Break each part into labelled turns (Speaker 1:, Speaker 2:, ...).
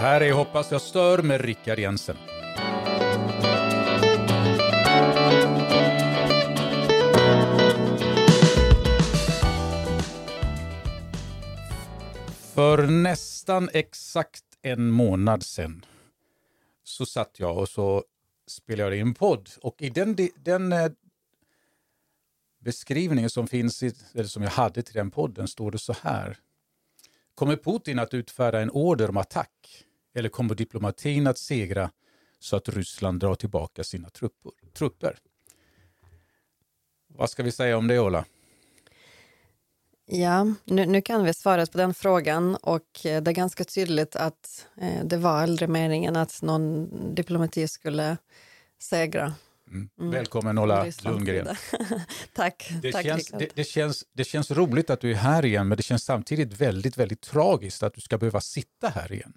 Speaker 1: här är Hoppas jag stör med Rickard Jensen. För nästan exakt en månad sedan så satt jag och så spelade jag in en podd. Och i den, den eh, beskrivningen som finns i, eller som jag hade till den podden står det så här. Kommer Putin att utfärda en order om attack? Eller kommer diplomatin att segra så att Ryssland drar tillbaka sina trupper? trupper? Vad ska vi säga om det, Ola?
Speaker 2: Ja, nu, nu, kan vi svaret på den frågan och eh, det är ganska tydligt att eh, det var aldrig meningen att någon diplomati skulle segra.
Speaker 1: Mm. Mm. Välkommen Ola Lundgren.
Speaker 2: Tack.
Speaker 1: Det,
Speaker 2: Tack
Speaker 1: känns, det, det, känns, det känns roligt att du är här igen men det känns samtidigt väldigt, väldigt tragiskt att du ska behöva sitta här igen.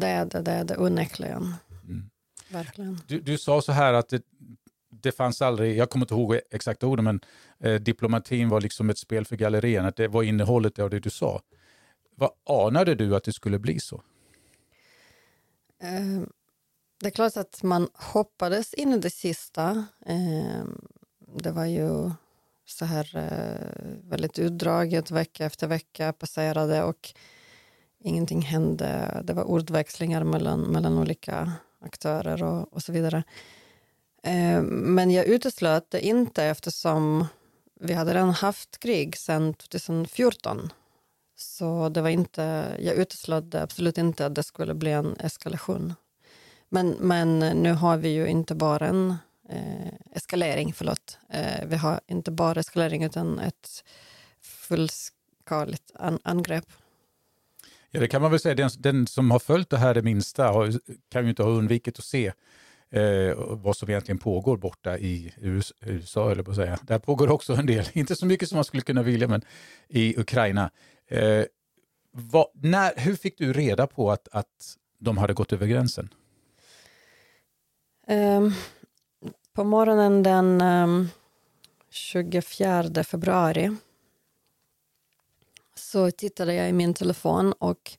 Speaker 2: Det är det, det, är det onekligen. Mm. Verkligen.
Speaker 1: Du, du sa så här att det, det fanns aldrig, jag kommer inte ihåg exakta orden, men eh, diplomatin var liksom ett spel för gallerierna, att det var innehållet av det du sa. Vad anade du att det skulle bli så?
Speaker 2: Eh, det är klart att man hoppades in i det sista. Eh, det var ju så här eh, väldigt utdraget, vecka efter vecka passerade och ingenting hände. Det var ordväxlingar mellan, mellan olika aktörer och, och så vidare. Eh, men jag uteslöt det inte eftersom vi hade redan haft krig sedan 2014. Så det var inte, jag uteslöt absolut inte att det skulle bli en eskalation. Men, men nu har vi ju inte bara en eh, eskalering, förlåt. Eh, vi har inte bara eskalering utan ett fullskaligt an angrepp.
Speaker 1: Ja, det kan man väl säga. Den, den, som har följt det här det minsta har, kan ju inte ha undvikit att se eh, vad som egentligen pågår borta i USA, eller på att säga. Där pågår också en del, inte så mycket som man skulle kunna vilja, men i Ukraina. Eh, vad, när, hur fick du reda på att, att de hade gått över gränsen?
Speaker 2: Um, på morgonen den ehm, um, 24 februari så tittade jag i min telefon och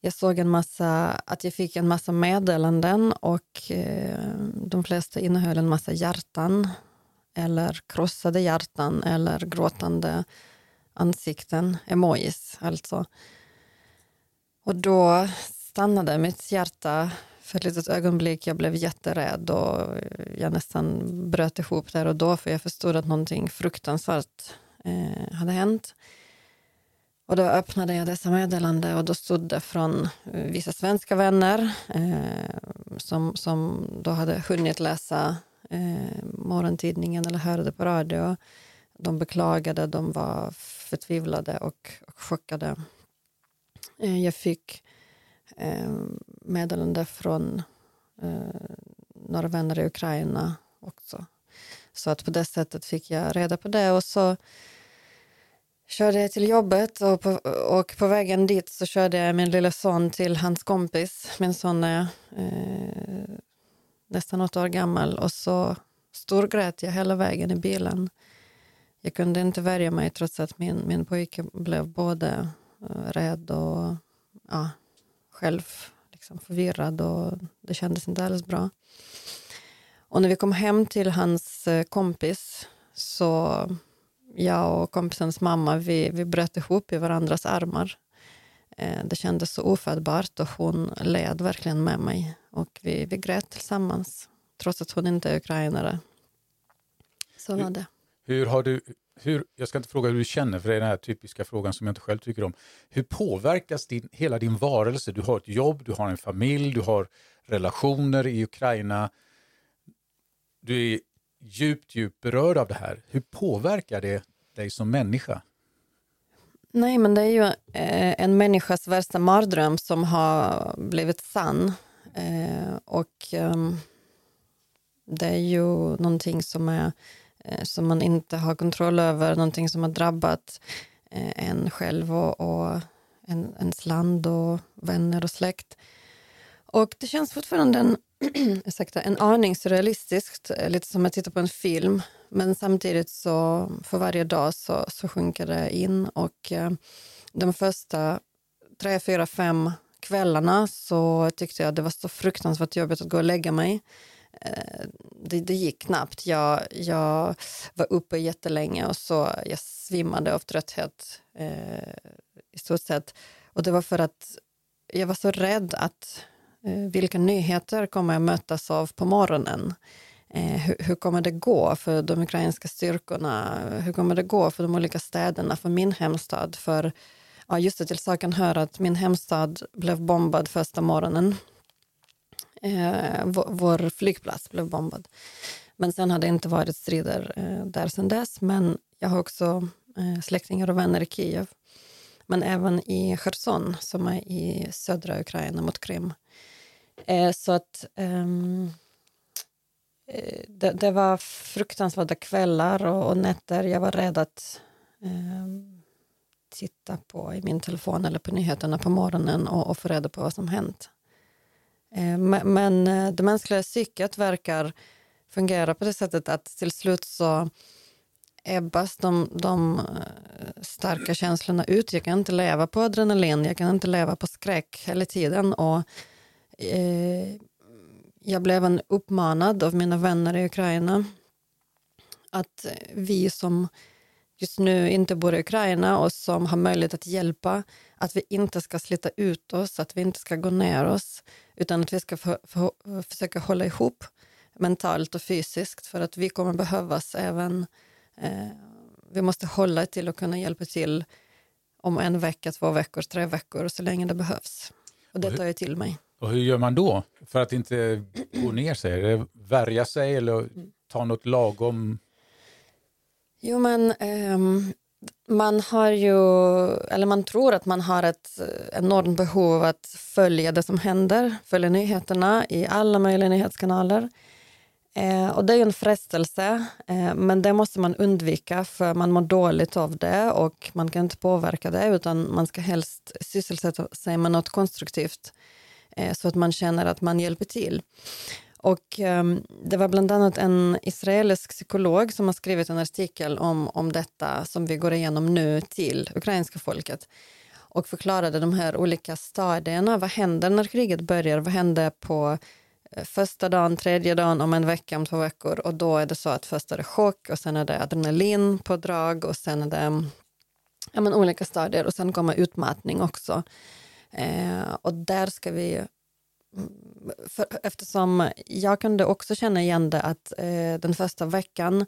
Speaker 2: jag såg en massa, att jag fick en massa meddelanden och eh, de flesta innehöll en massa hjärtan eller krossade hjärtan eller gråtande ansikten, emojis alltså. Och då stannade mitt hjärta för ett litet ögonblick. Jag blev jätterädd och jag nästan bröt ihop där och då för jag förstod att någonting fruktansvärt eh, hade hänt. Och då öppnade jag dessa meddelande och då stod det från eh, vissa svenska vänner eh, som, som då hade hunnit läsa eh, morgontidningen eller hörde på radio. De beklagade, de var förtvivlade och, och chockade. Eh, jag fick eh, meddelande från eh, några vänner i Ukraina också. Så att på det sättet fick jag reda på det och så körde till jobbet och på, och på vägen dit så körde jag min lilla son till hans kompis. Min son är eh, nästan åtta år gammal och så storgrät jag hela vägen i bilen. Jag kunde inte värja mig trots att min, min pojke blev både eh, rädd och ja, själv liksom förvirrad och det kändes inte alls bra. Och när vi kom hem till hans eh, kompis så jag och kompisens mamma, vi, vi bröt ihop i varandras armar. Eh, det kändes så ofattbart och hon led verkligen med mig. Och vi, vi grät tillsammans, trots att hon inte är ukrainare. Så var det.
Speaker 1: Hur har du, hur, jag ska inte fråga hur du känner, för det är den här typiska frågan som jag inte själv tycker om. Hur påverkas din, hela din varelse? Du har ett jobb, du har en familj, du har relationer i Ukraina. Du är djupt, djupt berörd av det här. Hur påverkar det dig som människa?
Speaker 2: Nej, men det är ju eh, en människas värsta mardröm som har blivit sann. Eh, och ehm, det är ju någonting som, är, eh, som man inte har kontroll över, någonting som har drabbat en själv och, och en, ens land och vänner och släkt. Och det känns fortfarande en ursäkta, en aning surrealistiskt, eh, lite som att titta på en film. Men samtidigt så för varje dag så, så sjunker det in och eh, de första tre, fyra, fem kvällarna så tyckte jag det var så fruktansvärt jobbigt att gå och lägga mig. Eh, det, det gick knappt. Jag, jag var uppe jättelänge och så jag svimmade av trötthet eh, i stort sett. Och det var för att jag var så rädd att Eh, vilka nyheter kommer jag mötas av på morgonen? Eh, hur, hur, kommer det gå för de ukrainska styrkorna? Hur kommer det gå för de olika städerna, för min hemstad? För ja, just det, till saken hör att min hemstad blev bombad första morgonen. Eh, vår, vår flygplats blev bombad. Men sen har det inte varit strider eh, där sen dess. Men jag har också eh, släktingar och vänner i Kiev. Men även i Cherson som är i södra Ukraina mot Krim. Eh, så att um, det, det, var fruktansvärda kvällar och, och, nätter. Jag var rädd att um, titta på i min telefon eller på nyheterna på morgonen och, och få reda på vad som hänt. Eh, men det mänskliga psyket verkar fungera på det sättet att till slut så ebbas de, de eh, starka känslorna ut. Jag kan inte leva på adrenalin, jag kan inte leva på skräck hela tiden. Och, eh, jag blev en uppmanad av mina vänner i Ukraina att vi som just nu inte bor i Ukraina och som har möjlighet att hjälpa, att vi inte ska slita ut oss, att vi inte ska gå ner oss, utan att vi ska för, för, försöka hålla ihop mentalt och fysiskt för att vi kommer behövas även, vi måste hålla till och kunna hjälpa till om en vecka, två veckor, tre veckor, så länge det behövs. Och det tar jag till mig.
Speaker 1: Och hur gör man då för att inte gå ner sig? Det värja sig eller ta något lagom
Speaker 2: Jo, men um, man har ju, eller man tror att man har ett enormt behov av att följa det som händer, följa nyheterna i alla möjliga nyhetskanaler. Eh, och det är ju en frestelse, eh, men det måste man undvika för man mår dåligt av det och man kan inte påverka det utan man ska helst sysselsätta sig med något konstruktivt eh, så att man känner att man hjälper till. Och ehm, det var bland annat en israelisk psykolog som har skrivit en artikel om, om detta som vi går igenom nu till ukrainska folket och förklarade de här olika stadierna. Vad händer när kriget börjar? Vad händer på Eh, första dagen, tredje dagen, om en vecka, om två veckor? Och då är det så att först är det chock och sen är det adrenalin på drag och sen är det ja, men olika stadier och sen kommer utmattning också. Eh, och där ska vi mm, för, eftersom jag kunde också känna igen det att eh, den första veckan,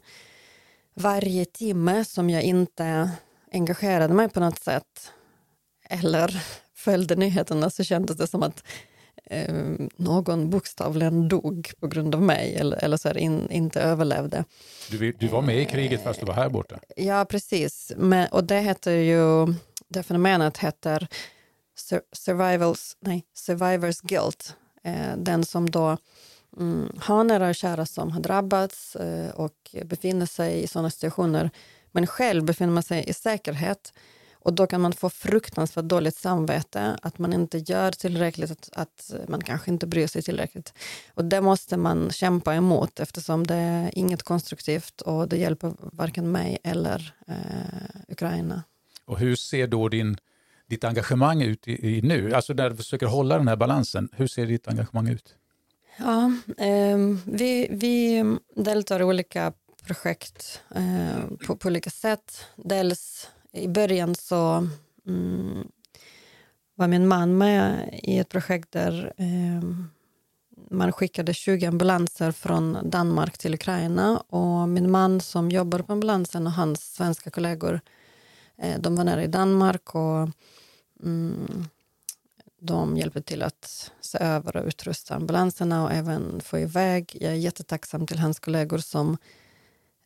Speaker 2: varje timme som jag inte engagerade mig på något sätt eller följde nyheterna så kändes det som att eh, någon bokstavligen dog på grund av mig eller, eller så in, inte överlevde.
Speaker 1: Du, du var med i kriget fast du var här borta?
Speaker 2: Ja, precis. Men, och det heter ju, det fenomenet heter survivals, nej, survivors guilt. Eh, den som då mm, har nära och kära som har drabbats eh, och befinner sig i sådana situationer men själv befinner man sig i säkerhet och då kan man få fruktansvärt dåligt samvete, att man inte gör tillräckligt, att, att, man kanske inte bryr sig tillräckligt. Och det måste man kämpa emot eftersom det är inget konstruktivt och det hjälper varken mig eller eh, Ukraina.
Speaker 1: Och hur ser då din ditt engagemang ut i, i, nu? Alltså när du försöker hålla den här balansen, hur ser ditt engagemang ut?
Speaker 2: Ja, eh, vi, vi deltar i olika projekt eh, på, på, olika sätt. Dels i början så mm, var min man med i ett projekt där eh, man skickade 20 ambulanser från Danmark till Ukraina och min man som jobbar på ambulansen och hans svenska kollegor eh, de var nere i Danmark och Mm, de hjälper till att se över och utrusta ambulanserna och även få iväg. Jag är jättetacksam till hans kollegor som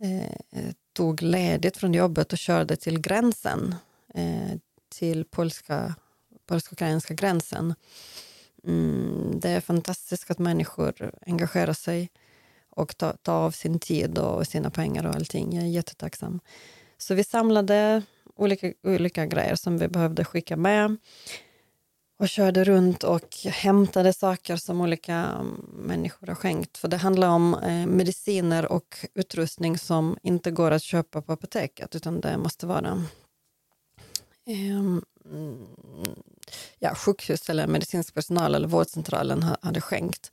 Speaker 2: eh, tog ledigt från jobbet och körde till gränsen, eh, till polska, polsk-ukrainska gränsen. Mm, det är fantastiskt att människor engagerar sig och tar, ta av sin tid och sina pengar och allting. Jag är jättetacksam. Så vi samlade olika, olika grejer som vi behövde skicka med och körde runt och hämtade saker som olika mm, människor har skänkt. För det handlar om eh, mediciner och utrustning som inte går att köpa på apoteket utan det måste vara eh, ja, sjukhus eller medicinsk personal eller vårdcentralen hade skänkt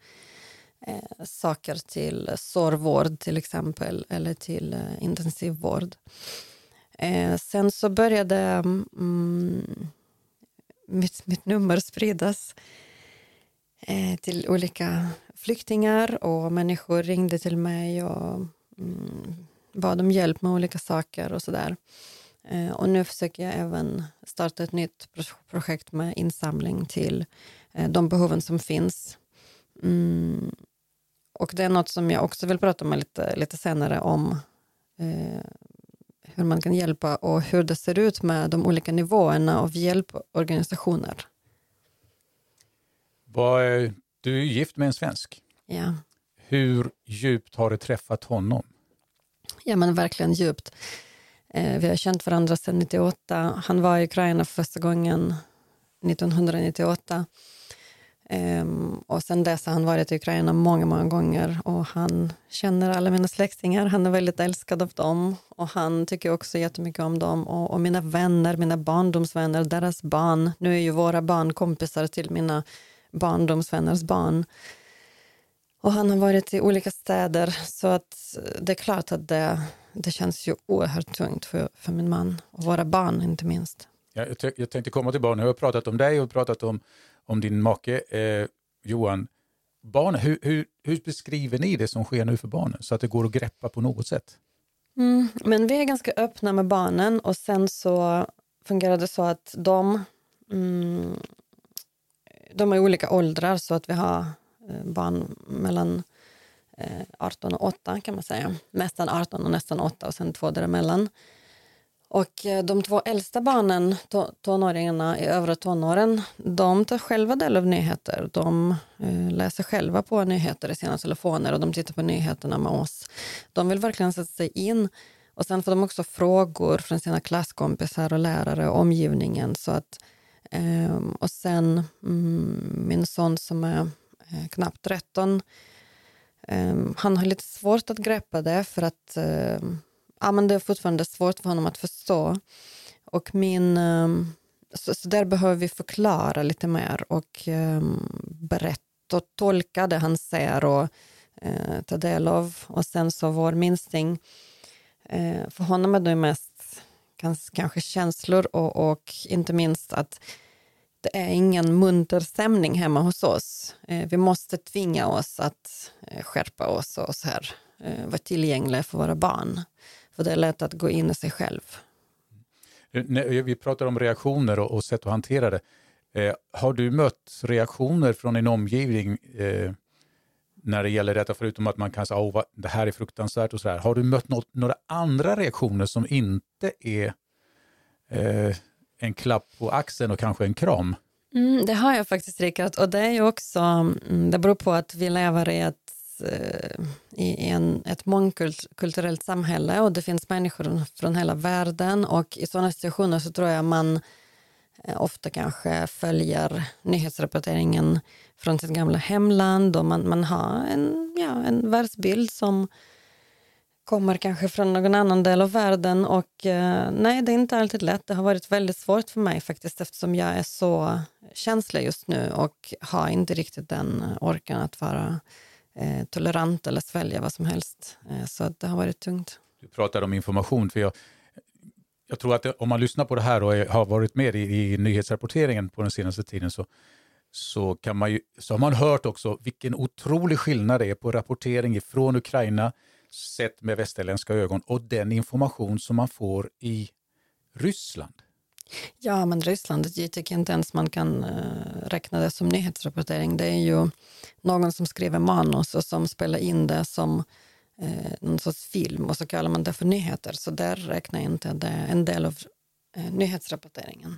Speaker 2: eh, saker till sårvård till exempel eller till eh, intensivvård. Eh, sen så började mm, mitt, mitt nummer spridas eh, till olika flyktingar och människor ringde till mig och mm, bad om hjälp med olika saker och sådär. Eh, och nu försöker jag även starta ett nytt projekt med insamling till eh, de behoven som finns. Mm, och det är något som jag också vill prata med lite, lite senare om eh, hur man kan hjälpa och hur det ser ut med de olika nivåerna av hjälporganisationer.
Speaker 1: Du är gift med en svensk.
Speaker 2: Ja.
Speaker 1: Hur djupt har du träffat honom?
Speaker 2: Ja, men verkligen djupt. Eh, vi har känt varandra sedan 98. Han var i Ukraina för första gången 1998. Um, och sen dess har han varit i Ukraina många, många gånger och han känner alla mina släktingar. Han är väldigt älskad av dem och han tycker också jättemycket om dem och, och mina vänner, mina barndomsvänner, deras barn. Nu är ju våra barn kompisar till mina barndomsvänners barn. Och han har varit i olika städer så att det är klart att det, det känns ju oerhört tungt för, för min man och våra barn inte minst.
Speaker 1: Jag, jag tänkte komma till barnen. Jag har pratat om dig och pratat om om din make eh, Johan. Barn, hur, hur, hur, beskriver ni det som sker nu för barnen så att det går att greppa på något sätt?
Speaker 2: Mm, men vi är ganska öppna med barnen och sen så fungerar det så att de, mm, de är olika åldrar så att vi har eh, barn mellan eh, 18 och 8 kan man säga. Nästan 18 och nästan 8 och sen två däremellan. Och eh, de två äldsta barnen, tonåringarna i övre tonåren, de tar själva del av nyheter. De eh, läser själva på nyheter i sina telefoner och de tittar på nyheterna med oss. De vill verkligen sätta sig in. Och sen får de också frågor från sina klasskompisar och lärare och omgivningen. Så att, ehm, och sen mm, min son som är eh, knappt 13, ehm, han har lite svårt att greppa det för att ehm, ja, men det är fortfarande svårt för honom att förstå. Och min, ehm, så, så där behöver vi förklara lite mer och um, berätta och tolka det han ser och uh, ta del av. Och sen så vår minsting, uh, eh, för honom är det mest kanske, känslor och, och inte minst att det är ingen munter stämning hemma hos oss. Uh, vi måste tvinga oss att skärpa oss och så här, vara tillgängliga för våra barn. För det är lätt att gå in i sig själv.
Speaker 1: Vi pratar om reaktioner och, sätt att hantera det. Eh, har du mött reaktioner från din omgivning eh, när det gäller detta, förutom att man kan säga att det här är fruktansvärt och så här. Har du mött något, några andra reaktioner som inte är eh, en klapp på axeln och kanske en kram?
Speaker 2: Mm, det har jag faktiskt, Rickard. Och det är ju också, mm, det beror på att vi lever i ett Eh, Eh, i en, ett mångkulturellt samhälle och det finns människor från hela världen och i sådana situationer så tror jag man eh, ofta kanske följer nyhetsrapporteringen från sitt gamla hemland och man, man har en, ja, en världsbild som kommer kanske från någon annan del av världen och eh, nej, det är inte alltid lätt. Det har varit väldigt svårt för mig faktiskt eftersom jag är så känslig just nu och har inte riktigt den orken att vara eh, tolerant eller svälja vad som helst. Eh, så det har varit tungt.
Speaker 1: Du pratar om information. för jag, jag tror att det, om man lyssnar på det här och är, har varit med i, i nyhetsrapporteringen på den senaste tiden så, så, kan man ju, så har man hört också vilken otrolig skillnad det är på rapportering från Ukraina sett med västerländska ögon och den information som man får i Ryssland.
Speaker 2: Ja, men Ryssland, jag tycker inte ens man kan uh, räkna det som nyhetsrapportering. Det är ju någon som skriver manus och som spelar in det som uh, någon sorts film och så kallar man det för nyheter. Så där räknar jag inte det en del av uh, nyhetsrapporteringen.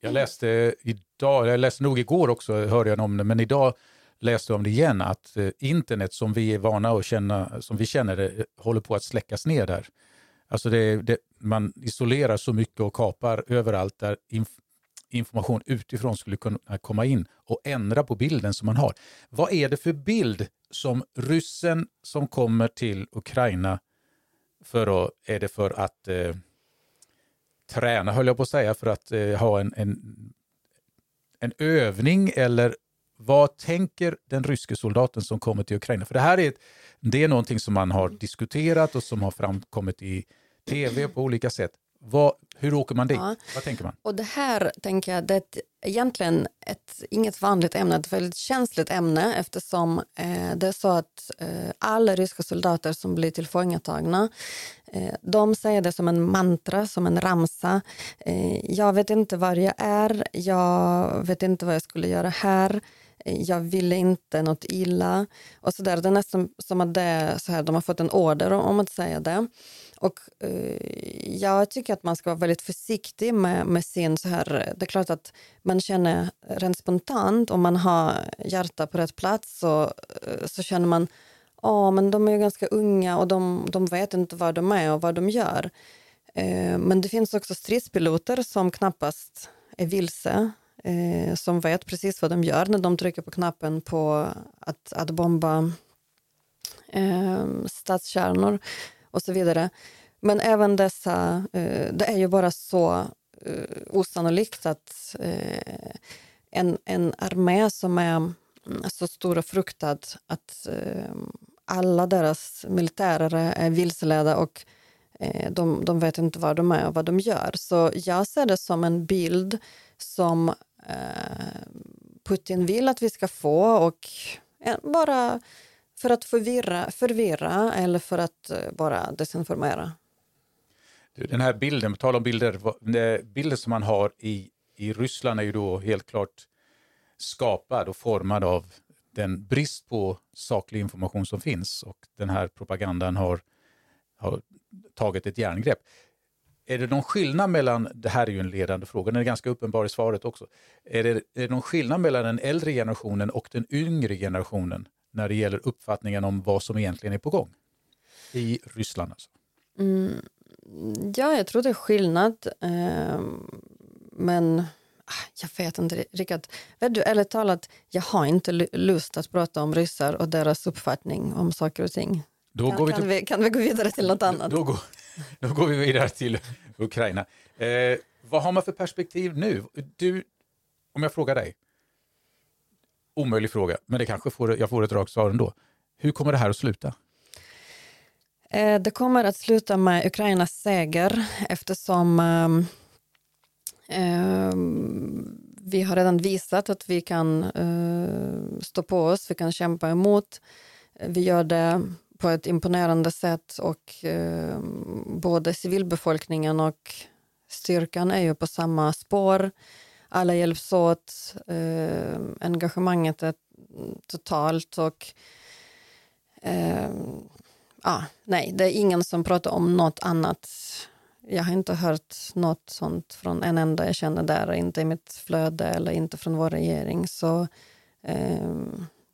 Speaker 1: Jag läste idag, jag läste nog igår också, hörde jag om det, men idag läste jag om det igen, att internet som vi är vana att känna, som vi känner det, håller på att släckas ner där. Alltså det, det, man isolerar så mycket och kapar överallt där inf information utifrån skulle kunna komma in och ändra på bilden som man har. Vad är det för bild som ryssen som kommer till Ukraina för att, är det för att eh, träna, höll jag på att säga, för att eh, ha en, en, en övning eller vad tänker den ryske soldaten som kommer till Ukraina? För det här är, ett, det är någonting som man har diskuterat och som har framkommit i tv på olika sätt. Vad, hur åker man dit? Ja. Vad tänker man?
Speaker 2: Och det här tänker jag, det är egentligen ett, inget vanligt ämne, ett väldigt känsligt ämne eftersom eh, det är så att eh, alla ryska soldater som blir tillfångatagna eh, de säger det som en mantra, som en ramsa. Eh, jag vet inte var jag är, jag vet inte vad jag skulle göra här Eh, jag ville inte något illa. Och så där. Det är nästan som att det så här, de har fått en order om att säga det. Och eh, jag tycker att man ska vara väldigt försiktig med, med sin så här, det är klart att man känner rent spontant om man har hjärta på rätt plats så, eh, så känner man ja men de är ju ganska unga och de, de vet inte vad de är och vad de gör. Eh, men det finns också stridspiloter som knappast är vilse eh, som vet precis vad de gör när de trycker på knappen på att, att bomba eh, stadskärnor och så vidare. Men även dessa, eh, det är ju bara så eh, osannolikt att eh, en, en armé som är mm, så stor och fruktad att eh, alla deras militärer är vilseledda och eh, de, de vet inte var de är och vad de gör. Så jag ser det som en bild som Eh, Putin vill att vi ska få och eh, bara för att förvirra, förvirra eller för att eh, bara desinformera.
Speaker 1: Den här bilden, på tal om bilder, bilden som man har i, i Ryssland är ju då helt klart skapad och formad av den brist på saklig information som finns och den här propagandan har, har tagit ett järngrepp. Är det någon skillnad mellan, det här är ju en ledande fråga, den är ganska uppenbar i svaret också. Är det, är det någon skillnad mellan den äldre generationen och den yngre generationen när det gäller uppfattningen om vad som egentligen är på gång i Ryssland? Alltså?
Speaker 2: Mm, Ja, jag tror det är skillnad. Ehm, men ah, jag vet inte, Rickard. Vet du, ärligt talat, jag har inte lust att prata om ryssar och deras uppfattning om saker och ting. Då kan, går vi, till... kan, vi, kan vi gå vidare till något annat?
Speaker 1: Då, då, går, då går vi vidare till Ukraina. Eh, vad har man för perspektiv nu? Du, om jag frågar dig, omöjlig fråga, men det kanske får, jag får ett rakt svar ändå. Hur kommer det här att sluta?
Speaker 2: Eh, det kommer att sluta med Ukrainas seger eftersom eh, vi har redan visat att vi kan eh, stå på oss, vi kan kämpa emot. Vi gör det på ett imponerande sätt och eh, både civilbefolkningen och styrkan är ju på samma spår. Alla hjälps åt, eh, engagemanget är totalt och eh, ah, nej, det är ingen som pratar om något annat. Jag har inte hört något sånt från en enda jag känner där, inte i mitt flöde eller inte från vår regering. Så eh,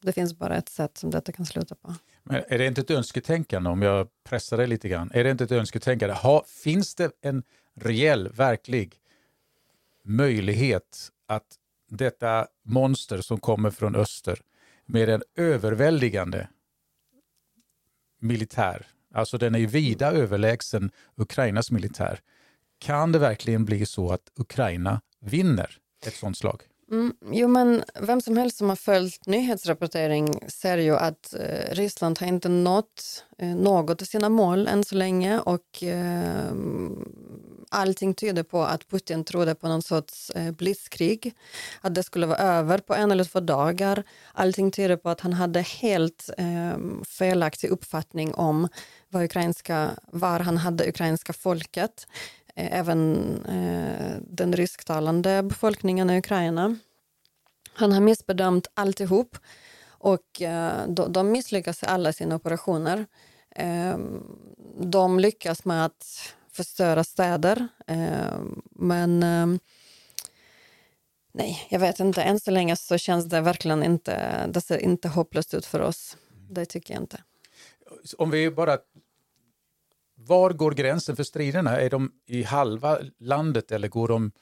Speaker 2: det finns bara ett sätt som detta kan sluta på.
Speaker 1: Men är det inte ett önsketänkande, om jag pressar dig lite grann, är det inte ett önsketänkande? Ha, finns det en reell, verklig möjlighet att detta monster som kommer från öster med en överväldigande militär, alltså den är vida överlägsen Ukrainas militär. Kan det verkligen bli så att Ukraina vinner ett sånt slag?
Speaker 2: Mm, jo, men vem som helst som har följt nyhetsrapportering ser ju att eh, Ryssland har inte nått eh, något av sina mål än så länge och eh, allting tyder på att Putin trodde på någon sorts eh, blitzkrig, att det skulle vara över på en eller två dagar. Allting tyder på att han hade helt eh, felaktig uppfattning om var, ukrainska, var han hade ukrainska folket. Eh, även eh, den rysktalande befolkningen i Ukraina. Han har missbedömt alltihop och eh, de, de misslyckas i alla sina operationer. Eh, de lyckas med att förstöra städer. Eh, men eh, nej, jag vet inte. Än så länge så känns det verkligen inte, det ser inte hopplöst ut för oss. Det tycker jag inte.
Speaker 1: Om vi bara... Var går gränsen för striderna? Är de i halva landet eller går de...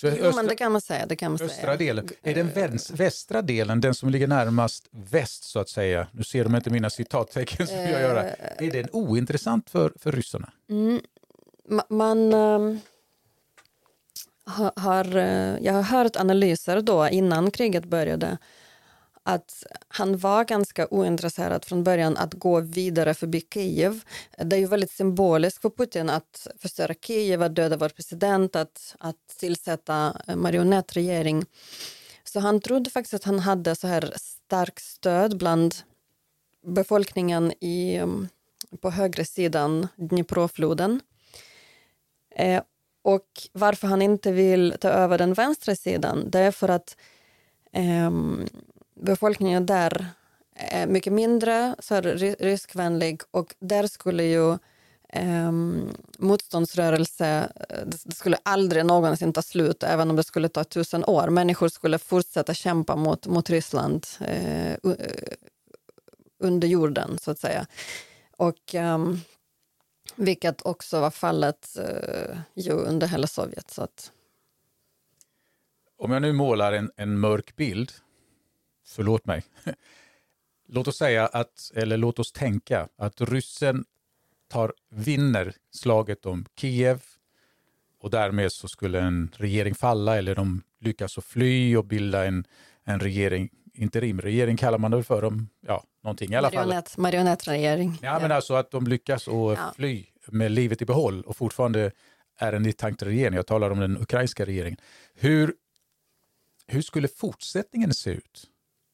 Speaker 2: Jo, men det kan man säga. Det kan man
Speaker 1: östra
Speaker 2: säga.
Speaker 1: delen. Är den västra delen, den som ligger närmast väst så att säga, nu ser de inte mina citattecken som jag gör, är den ointressant för, för ryssarna?
Speaker 2: Mm, man, ehm, har, eh, jag har hört analyser då innan kriget började att han var ganska ointresserad från början att gå vidare förbi Kiev. Det är ju väldigt symboliskt för Putin att förstöra Kiev, att döda vår president, att, att tillsätta marionettregering. Så han trodde faktiskt att han hade så här starkt stöd bland befolkningen i, um, på högre sidan Dniprofloden. Eh, och varför han inte vill ta över den vänstra sidan, det är för att eh, befolkningen där är mycket mindre så här, ryskvänlig och där skulle ju ehm, eh, motståndsrörelse, det skulle aldrig någonsin ta slut, även om det skulle ta tusen år. Människor skulle fortsätta kämpa mot, mot Ryssland eh, eh under jorden, så att säga. Och, eh, vilket också var fallet eh, ju under hela Sovjet. Så att...
Speaker 1: Om jag nu målar en, en mörk bild, förlåt mig. låt oss säga att, eller låt oss tänka att ryssen tar, vinner slaget om Kiev och därmed så skulle en regering falla eller de lyckas att fly och bilda en, en regering interimregering kallar man det för. Dem, ja, någonting i alla
Speaker 2: Marionett,
Speaker 1: fall.
Speaker 2: Marionettregering.
Speaker 1: Ja, men alltså att de lyckas att ja. fly med livet i behåll och fortfarande är en intakt regering. Jag talar om den ukrainska regeringen. Hur, hur skulle fortsättningen se ut?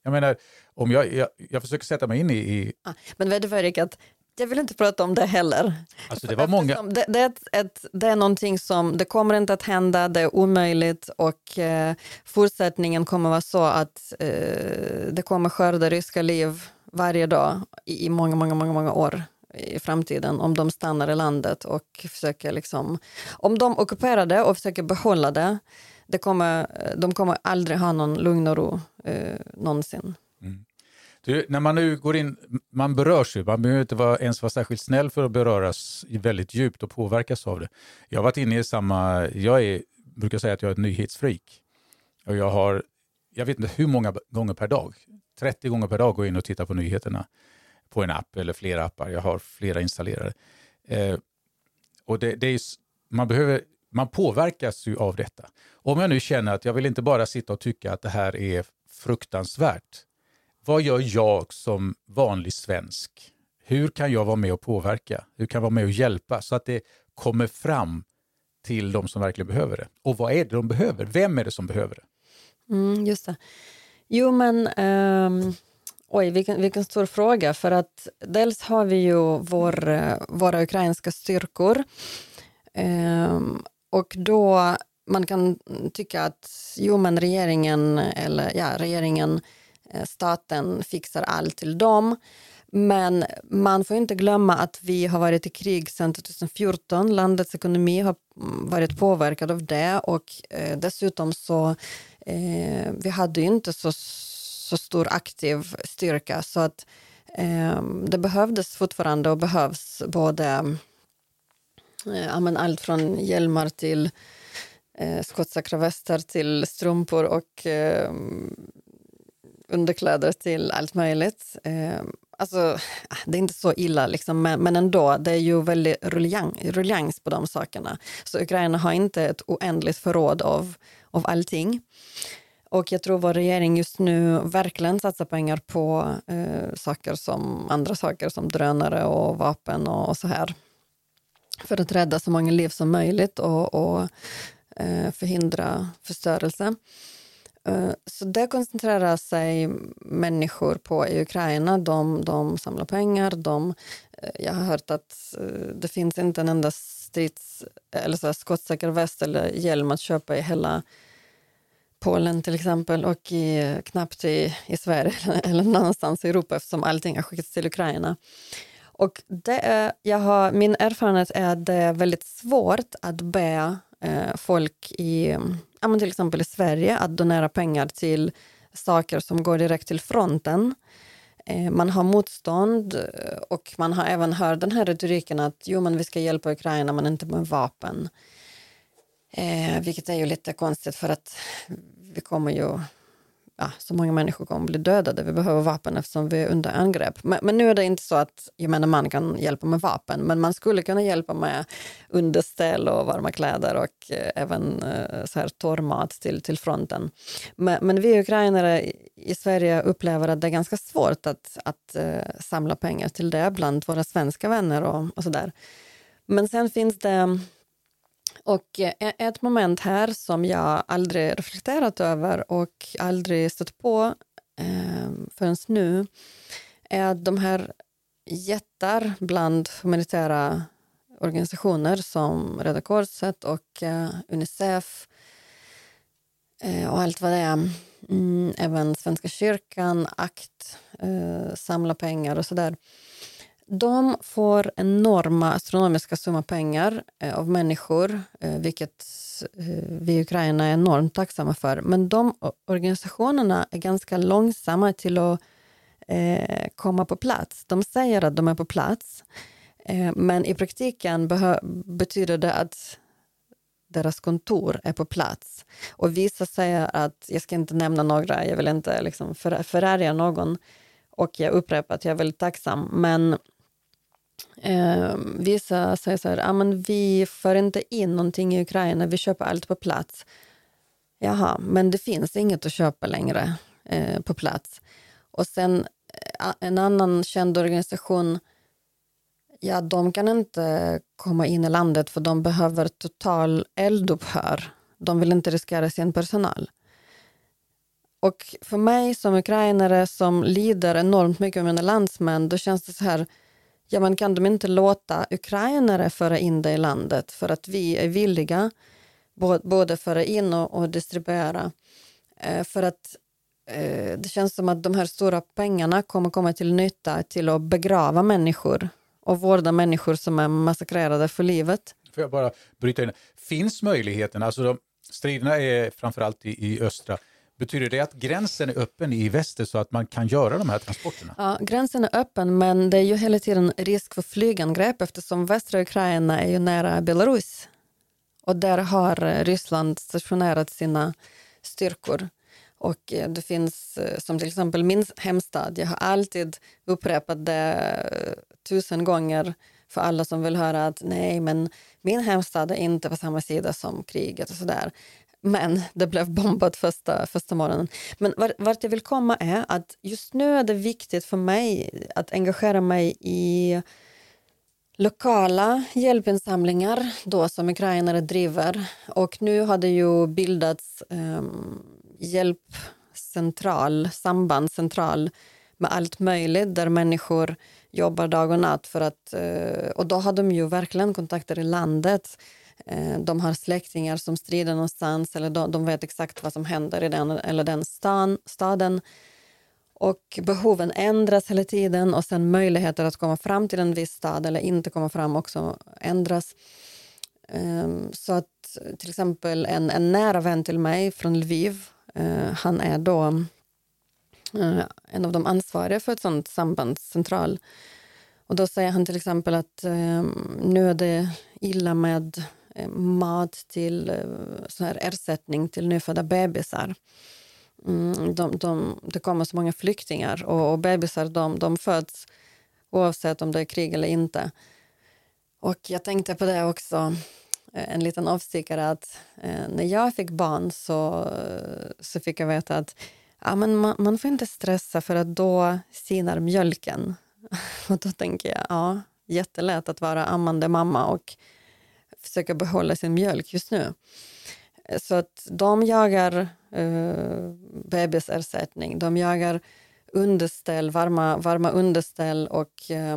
Speaker 1: Jag menar, om jag, jag, jag försöker sätta mig in i... i...
Speaker 2: Ja, men vet du vad Erik, att jag vill inte prata om det heller.
Speaker 1: Alltså det, var många...
Speaker 2: det, det, är ett, ett, det är någonting som det kommer inte att hända, det är omöjligt och eh, fortsättningen kommer vara så att eh, det kommer skörda ryska liv varje dag i, i många, många, många, många år i framtiden om de stannar i landet och försöker liksom, om de ockuperar det och försöker behålla det, det kommer, eh, de kommer aldrig ha någon lugn och ro eh, någonsin. Mm.
Speaker 1: Du, när man nu går in, man berörs ju, man behöver inte vara, ens vara särskilt snäll för att beröras väldigt djupt och påverkas av det. Jag har varit inne i samma, jag är, brukar säga att jag är ett nyhetsfreak. Och jag har, jag vet inte hur många gånger per dag, 30 gånger per dag går jag in och tittar på nyheterna på en app eller flera appar. Jag har flera installerade. Eh, och det, det, är, man, behöver, man påverkas ju av detta. Om jag nu känner att jag vill inte bara sitta och tycka att det här är fruktansvärt, vad gör jag som vanlig svensk? Hur kan jag vara med och påverka? Hur kan jag vara med och hjälpa så att det kommer fram till de som verkligen behöver det? Och vad är det de behöver? Vem är det som behöver det?
Speaker 2: Mm, just det. Jo, men... Um, oj, vilken, vilken stor fråga. För att dels har vi ju vår, eh, våra ukrainska styrkor. Um, och då man kan tycka att jo, men regeringen, eller ja, regeringen eh, staten fixar allt till dem. Men man får inte glömma att vi har varit i krig sedan 2014. Landets ekonomi har mm, varit påverkad av det och eh, dessutom så eh, vi hade ju inte så, så stor aktiv styrka så att eh, det behövdes fortfarande och behövs både eh, allt från hjälmar till eh, skottsäkra västar till strumpor och eh, underkläder till allt möjligt. Eh, alltså, det är inte så illa, liksom, men, men ändå, det är ju väldigt ruljangs på de sakerna. Så Ukraina har inte ett oändligt förråd av, av allting. Och jag tror vår regering just nu verkligen satsar pengar på eh, saker som andra saker som drönare och vapen och, och, så här. För att rädda så många liv som möjligt och, och eh, förhindra förstörelse. Eh, så det koncentrerar sig människor på i Ukraina. De, de samlar pengar. De, eh, jag har hört att eh, det finns inte en enda strids, eller så skottsäker väst eller hjälm att köpa i hela Polen till exempel och i, knappt i, i Sverige eller någonstans i Europa eftersom allting har skickats till Ukraina. Och det är, jag har, min erfarenhet är att det är väldigt svårt att be eh, folk i ja, till exempel i Sverige, att donera pengar till saker som går direkt till fronten. Eh, man har motstånd eh, och man har även hört den här retoriken att jo, men vi ska hjälpa Ukraina men inte med vapen. Eh, vilket är ju lite konstigt för att vi kommer ju ja, så många människor kommer bli dödade. Vi behöver vapen eftersom vi är under angrepp. Men, men, nu är det inte så att jag menar, man kan hjälpa med vapen, men man skulle kunna hjälpa med underställ och varma kläder och eh, även eh, så här, torr mat till, till fronten. Men, men vi ukrainare i, Sverige upplever att det är ganska svårt att, att eh, samla pengar till det bland våra svenska vänner och, och så där. Men sen finns det och eh, ett moment här som jag aldrig reflekterat över och aldrig stött på eh, förrän nu är att de här jättar bland humanitära organisationer som Röda Korset och eh, Unicef eh, och allt vad det är. Mm, även Svenska kyrkan, ACT, eh, samla pengar och sådär. De får enorma astronomiska summor pengar eh, av människor, eh, vilket eh, vi i Ukraina är enormt tacksamma för. Men de organisationerna är ganska långsamma till att komma på plats. De säger att de är på plats, men i praktiken betyder det att deras kontor är på plats. Och vissa säger att, jag ska inte nämna några, jag vill inte liksom förärga någon, och jag upprepar att jag är väldigt tacksam, men Eh, vissa säger så här, ah, men vi för inte in någonting i Ukraina, vi köper allt på plats. Jaha, men det finns inget att köpa längre eh, på plats. Och sen eh, en annan känd organisation, ja de kan inte komma in i landet för de behöver total eldupphör. De vill inte riskera sin personal. Och för mig som ukrainare som lider enormt mycket med mina landsmän, då känns det så här, ja men kan de inte låta ukrainare föra in det i landet för att vi är villiga både föra in och, och distribuera. Eh, för att eh, det känns som att de här stora pengarna kommer komma till nytta till att begrava människor och vårda människor som är massakrerade för livet.
Speaker 1: Får jag bara bryta in? Finns möjligheten, alltså de, striderna är framförallt i, i östra Betyder det att gränsen är öppen i väster så att man kan göra de här transporterna?
Speaker 2: Ja, gränsen är öppen men det är ju hela tiden risk för flygangrepp eftersom västra Ukraina är ju nära Belarus. Och där har eh, Ryssland stationerat sina styrkor. Och eh, det finns, eh, som till exempel min hemstad, jag har alltid upprepat det tusen gånger för alla som vill höra att nej, men min hemstad är inte på samma sida som kriget och sådär. Men det blev bombat första, första morgonen. Men vart jag vill komma är att just nu är det viktigt för mig att engagera mig i lokala hjälpinsamlingar då som ukrainare driver. Och nu har det ju bildats um, hjälpcentral, sambandscentral med allt möjligt där människor jobbar dag och natt för att, eh, och då har de ju verkligen kontakter i landet Eh, de har släktingar som strider någonstans eller de, de vet exakt vad som händer i den eller den stan, staden. Och behoven ändras hela tiden och sen möjligheter att komma fram till en viss stad eller inte komma fram också ändras. Ehm, så att till exempel en, en nära vän till mig från Lviv, eh, han är då eh, en av de ansvariga för ett sånt sambandscentral. Och då säger han till exempel att ehm, nu är det illa med mat till eh, så här ersättning till nyfödda bebisar. Mm, de, de, det kommer så många flyktingar och, och bebisar de, de föds oavsett om det är krig eller inte. Och jag tänkte på det också, eh, en liten avstickare att eh, när jag fick barn så, så fick jag veta att ja, men man, man får inte stressa för att då sinar mjölken. och då tänker jag, ja, jättelätt att vara ammande mamma och försöka behålla sin mjölk just nu. Så att de jagar eh, bebisersättning, de jagar underställ, varma, varma underställ och eh,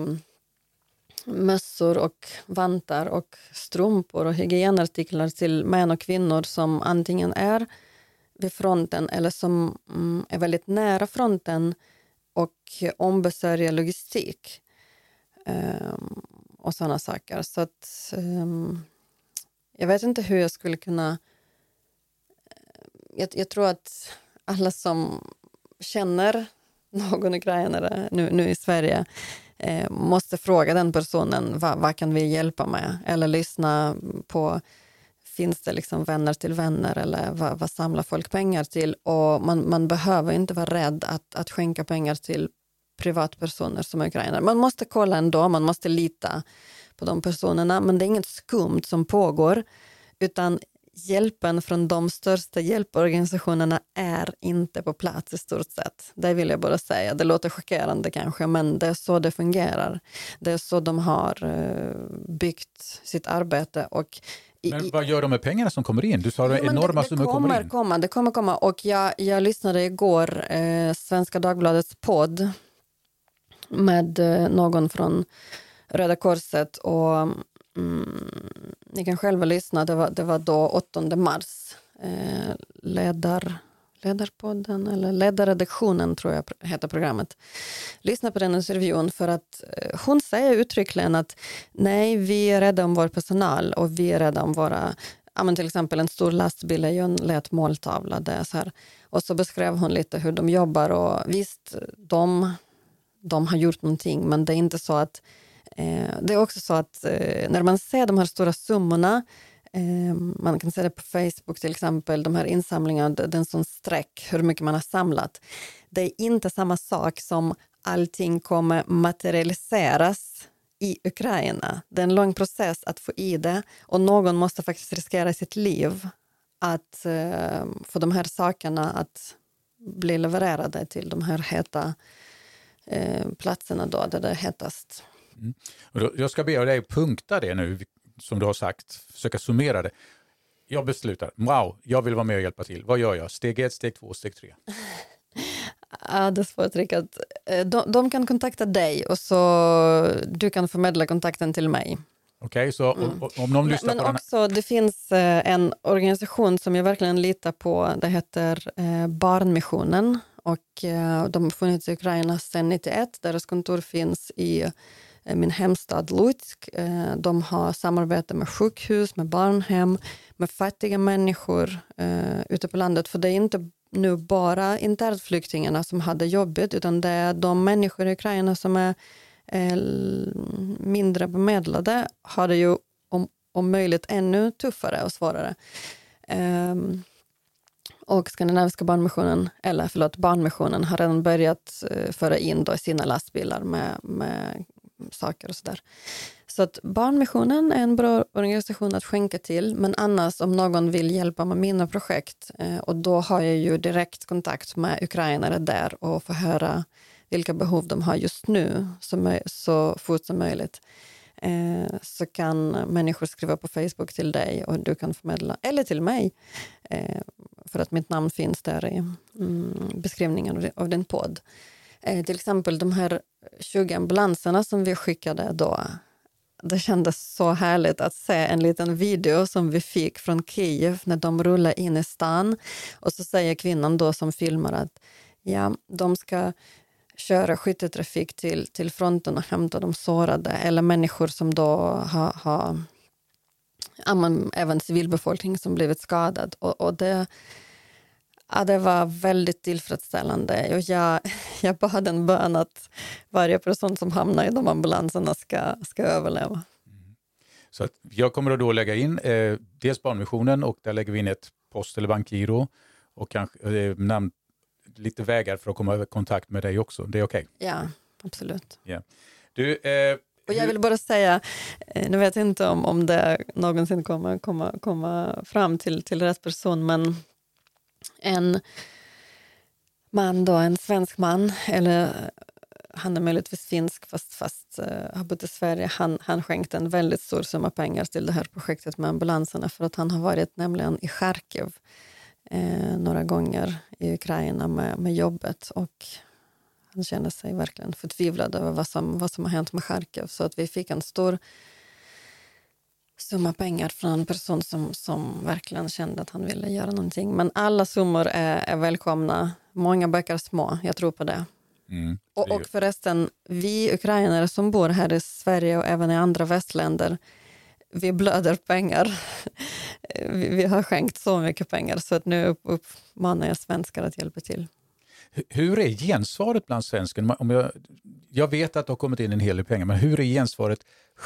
Speaker 2: mössor och vantar och strumpor och hygienartiklar till män och kvinnor som antingen är vid fronten eller som mm, är väldigt nära fronten och ombesörjer logistik um, och sådana saker. Så att, um, jag vet inte hur jag skulle kunna... Eh, jag, jag tror att alla som känner någon ukrainare nu, nu i Sverige eh, måste fråga den personen vad, vad kan vi hjälpa med eller lyssna på finns det liksom vänner till vänner eller vad, vad samlar folk pengar till? Och man, man behöver inte vara rädd att, att skänka pengar till privatpersoner som är ukrainare. Man måste kolla ändå, man måste lita på de personerna, men det är inget skumt som pågår, utan hjälpen från de största hjälporganisationerna är inte på plats i stort sett. Det vill jag bara säga. Det låter chockerande kanske, men det är så det fungerar. Det är så de har eh, byggt sitt arbete. Och
Speaker 1: men vad gör de med pengarna som kommer in? Du sa att enorma summor kommer,
Speaker 2: kommer in. Komma, det kommer komma. Och jag, jag lyssnade igår eh, Svenska Dagbladets podd med eh, någon från Röda Korset och Mm, ni kan själva lyssna, det var, det var då 8 mars. Eh, ledar, ledarpodden, eller ledarredaktionen tror jag heter programmet. Lyssna på den intervjun för att eh, hon säger uttryckligen att nej, vi är rädda om vår personal och vi är rädda om våra ja, men till exempel en stor lastbil är ju en lätt måltavla. Det är så här. Och så beskrev hon lite hur de jobbar och visst, de, de har gjort någonting men det är inte så att Eh, det är också så att eh, när man ser de här stora summorna eh, man kan se det på Facebook till exempel, de här insamlingarna, den som streck, hur mycket man har samlat. Det är inte samma sak som allting kommer materialiseras i Ukraina. Det är en lång process att få i det och någon måste faktiskt riskera sitt liv att eh, få de här sakerna att bli levererade till de här heta platserna då, där det är hetast.
Speaker 1: Mm. Då, jag ska be dig punkta det nu, som du har sagt, försöka summera det. Jag beslutar, wow, jag vill vara med och hjälpa till. Vad gör jag? Steg ett, steg två, steg tre?
Speaker 2: Ja, det är svårt, Rickard. Eh, de, de, kan kontakta dig och så du kan förmedla kontakten till mig.
Speaker 1: Okej, okay, så mm. om någon lyssnar
Speaker 2: Men
Speaker 1: på
Speaker 2: också,
Speaker 1: den här...
Speaker 2: det finns eh, en organisation som jag verkligen litar på. Det heter eh, Barnmissionen och de har funnits i Ukraina sedan 91. Deras kontor finns i Eh, Eh, min hemstad Lutsk. Eh, de har samarbete med sjukhus, med barnhem, med fattiga människor eh, ute på landet. För det är inte nu bara internflyktingarna som hade jobbigt utan det är de människor i Ukraina som är mindre bemedlade har det ju om, om möjligt ännu tuffare och svårare. Um, och Skandinaviska barnmissionen, eller förlåt, barnmissionen har redan börjat uh, föra in då sina lastbilar med, med saker och sådär. Så att Barnmissionen är en bra organisation att skänka till, men annars om någon vill hjälpa med mina projekt eh, och då har jag ju direkt kontakt med ukrainare där och får höra vilka behov de har just nu så, så fort som möjligt. Eh, så kan människor skriva på Facebook till dig och du kan förmedla, eller till mig, eh, för att mitt namn finns där i mm, beskrivningen av din podd. Eh, till exempel de här 20 ambulanserna som vi skickade då. Det kändes så härligt att se en liten video som vi fick från Kiev när de rullar in i stan. Och så säger kvinnan då som filmar att ja, de ska köra skytteltrafik till, till fronten och hämta de sårade eller människor som då har, har även civilbefolkning som blivit skadad. Och, och det, Ja, det var väldigt tillfredsställande. Och jag, jag bad en bön att varje person som hamnar i de ambulanserna ska, ska överleva. Mm.
Speaker 1: Så att jag kommer då lägga in eh, dels Barnmissionen och där lägger vi in ett post eller bankgiro och kanske eh, namn, lite vägar för att komma i kontakt med dig också. Det är okej?
Speaker 2: Okay? Ja, absolut.
Speaker 1: Yeah. Du, eh,
Speaker 2: och jag vill bara säga, eh, nu vet jag inte om, om det någonsin kommer komma, komma fram till, till rätt person, men en man, då, en svensk man, eller han är möjligtvis finsk fast, fast uh, har bott i Sverige. Han, han skänkte en väldigt stor summa pengar till det här projektet med ambulanserna för att han har varit nämligen i Charkiv eh, några gånger i Ukraina med, med jobbet och han känner sig verkligen förtvivlad över vad som, vad som har hänt med Charkiv. Så att vi fick en stor summa pengar från en person som, som verkligen kände att han ville göra någonting. Men alla summor är, är välkomna. Många böcker små, jag tror på det. Mm, och, och förresten, vi ukrainare som bor här i Sverige och även i andra västländer, vi blöder pengar. vi, vi har skänkt så mycket pengar så att nu uppmanar jag svenskar att hjälpa till.
Speaker 1: Hur är gensvaret bland svensken? Om jag, jag vet att det har kommit in en hel del pengar, men hur är gensvaret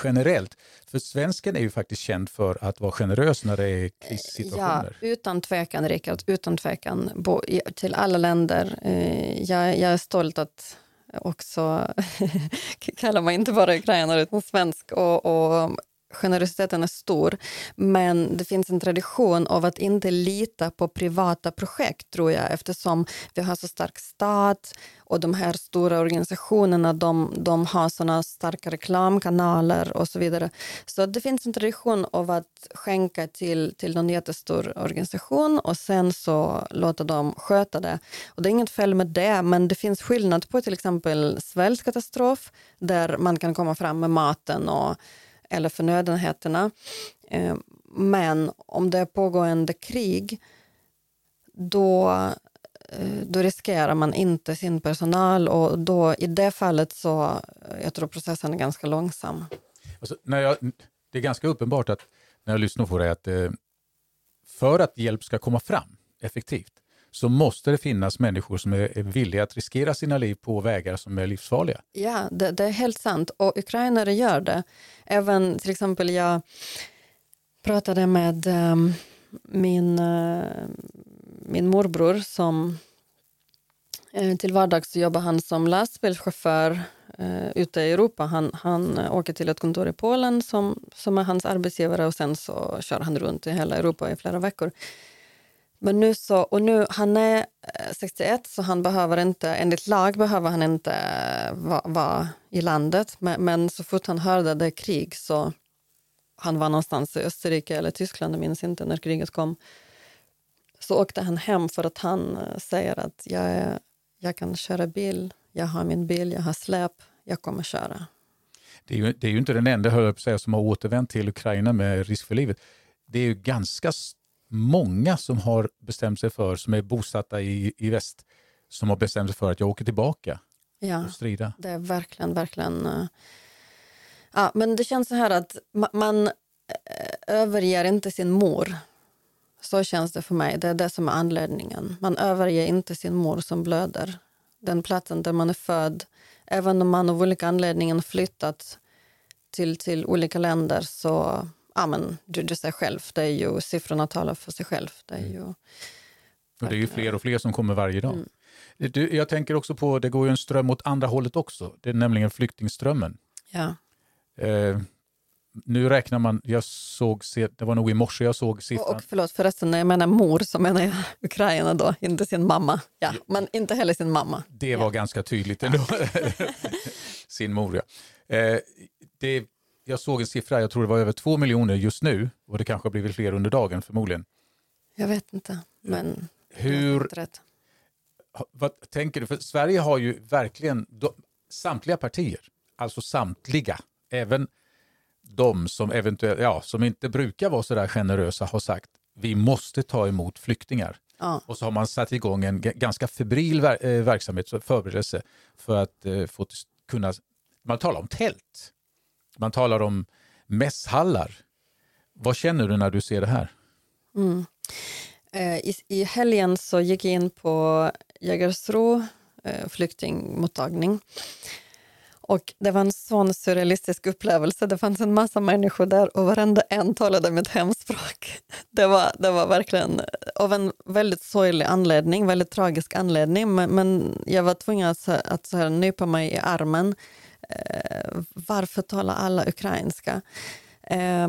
Speaker 1: generellt? För svensken är ju faktiskt känd för att vara generös när det är krissituationer.
Speaker 2: Ja, utan tvekan, Rickard. Utan tvekan. Bo, till alla länder. Eh, jag, jag är stolt att också kalla mig inte bara ukrainare utan svensk. Och, och generositeten är stor, men det finns en tradition av att inte lita på privata projekt, tror jag, eftersom vi har så stark stat och de här stora organisationerna de, de har såna starka reklamkanaler och så vidare. Så det finns en tradition av att skänka till, till någon jättestor organisation och sen så låta dem sköta det. Och det är inget fel med det, men det finns skillnad på till exempel svältkatastrof där man kan komma fram med maten och eller förnödenheterna. Eh, men om det är pågående krig då, eh, då riskerar man inte sin personal och då, i det fallet så eh, jag tror processen är ganska långsam.
Speaker 1: Alltså, när jag, det är ganska uppenbart att när jag lyssnar på dig, att eh, för att hjälp ska komma fram effektivt så måste det finnas människor som är villiga att riskera sina liv på vägar som är livsfarliga.
Speaker 2: Ja, det, det är helt sant och ukrainare gör det. Även till exempel jag pratade med um, min, uh, min morbror som uh, till vardags jobbar han som lastbilschaufför uh, ute i Europa. Han, han åker till ett kontor i Polen som, som är hans arbetsgivare och sen så kör han runt i hela Europa i flera veckor. Men nu så, och nu, han är eh, 61 så han behöver inte, enligt lag behöver han inte eh, vara va i landet. Men, men, så fort han hörde det krig så, han var någonstans i Österrike eller Tyskland, jag minns inte när kriget kom, så åkte han hem för att han eh, säger att jag, är, jag kan köra bil, jag har min bil, jag har släp, jag kommer köra.
Speaker 1: Det är ju, det är ju inte den enda höll jag säga, som har återvänt till Ukraina med risk för livet. Det är ju ganska många som har bestämt sig för, som är bosatta i, i väst, som har bestämt sig för att jag åker tillbaka
Speaker 2: ja,
Speaker 1: och strida.
Speaker 2: Det är verkligen, verkligen... Uh, ja, men det känns så här att man, uh, överger inte sin mor. Så känns det för mig. Det är det som är anledningen. Man överger inte sin mor som blöder. Den platsen där man är född. Även om man av olika anledningar flyttat till, till olika länder så ja, men du, du säger själv, det är ju, siffrorna talar för sig själv. Det är mm. ju, och
Speaker 1: det är ju fler och fler som kommer varje dag. Mm. Du, jag tänker också på, det går ju en ström åt andra hållet också, det är nämligen flyktingströmmen.
Speaker 2: Ja.
Speaker 1: Eh, nu räknar man, jag såg, det var nog i morse jag såg siffran.
Speaker 2: Och förlåt förresten, när jag menar mor så menar jag Ukraina då, inte sin mamma. Ja, men inte heller sin mamma.
Speaker 1: Det var
Speaker 2: ja.
Speaker 1: ganska tydligt ändå. sin mor ja. Eh, det jag såg en siffra, jag tror det var över två miljoner just nu och det kanske har blivit fler under dagen förmodligen.
Speaker 2: Jag vet inte, men
Speaker 1: Hur, rätt. Vad tänker du? För Sverige har ju verkligen samtliga partier, alltså samtliga, även de som eventuellt, ja, som inte brukar vara så där generösa har sagt vi måste ta emot flyktingar.
Speaker 2: Ja.
Speaker 1: Och så har man satt igång en ganska febril ver eh, verksamhet, förberedelse för att eh, få kunna, man talar om tält. Man talar om mässhallar. Vad känner du när du ser det här?
Speaker 2: Mm. Eh, I, I helgen så gick jag in på Jägersro eh, flyktingmottagning. Och det var en sån surrealistisk upplevelse. Det fanns en massa människor där och varenda en talade mitt hemspråk. Det var, det var verkligen eh, av en väldigt sorglig anledning, väldigt tragisk anledning. Men, men jag var tvungen att, att så här, nypa mig i armen varför talar alla ukrainska? Eh,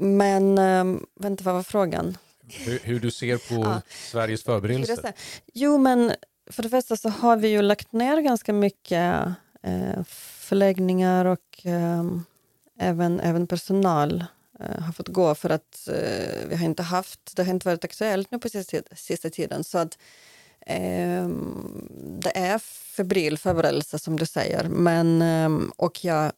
Speaker 2: men eh, vänta, vad var frågan?
Speaker 1: Hur, hur du ser på ja. Sveriges förberedelser?
Speaker 2: Jo, men för det första så har vi ju lagt ner ganska mycket eh, förläggningar och eh, även, även personal eh, har fått gå för att eh, vi har inte haft, det har inte varit aktuellt nu på sista, sista tiden. Så att Ehm, Ehm, det är febril förberedelse som du säger. Men, ehm, och jag eh,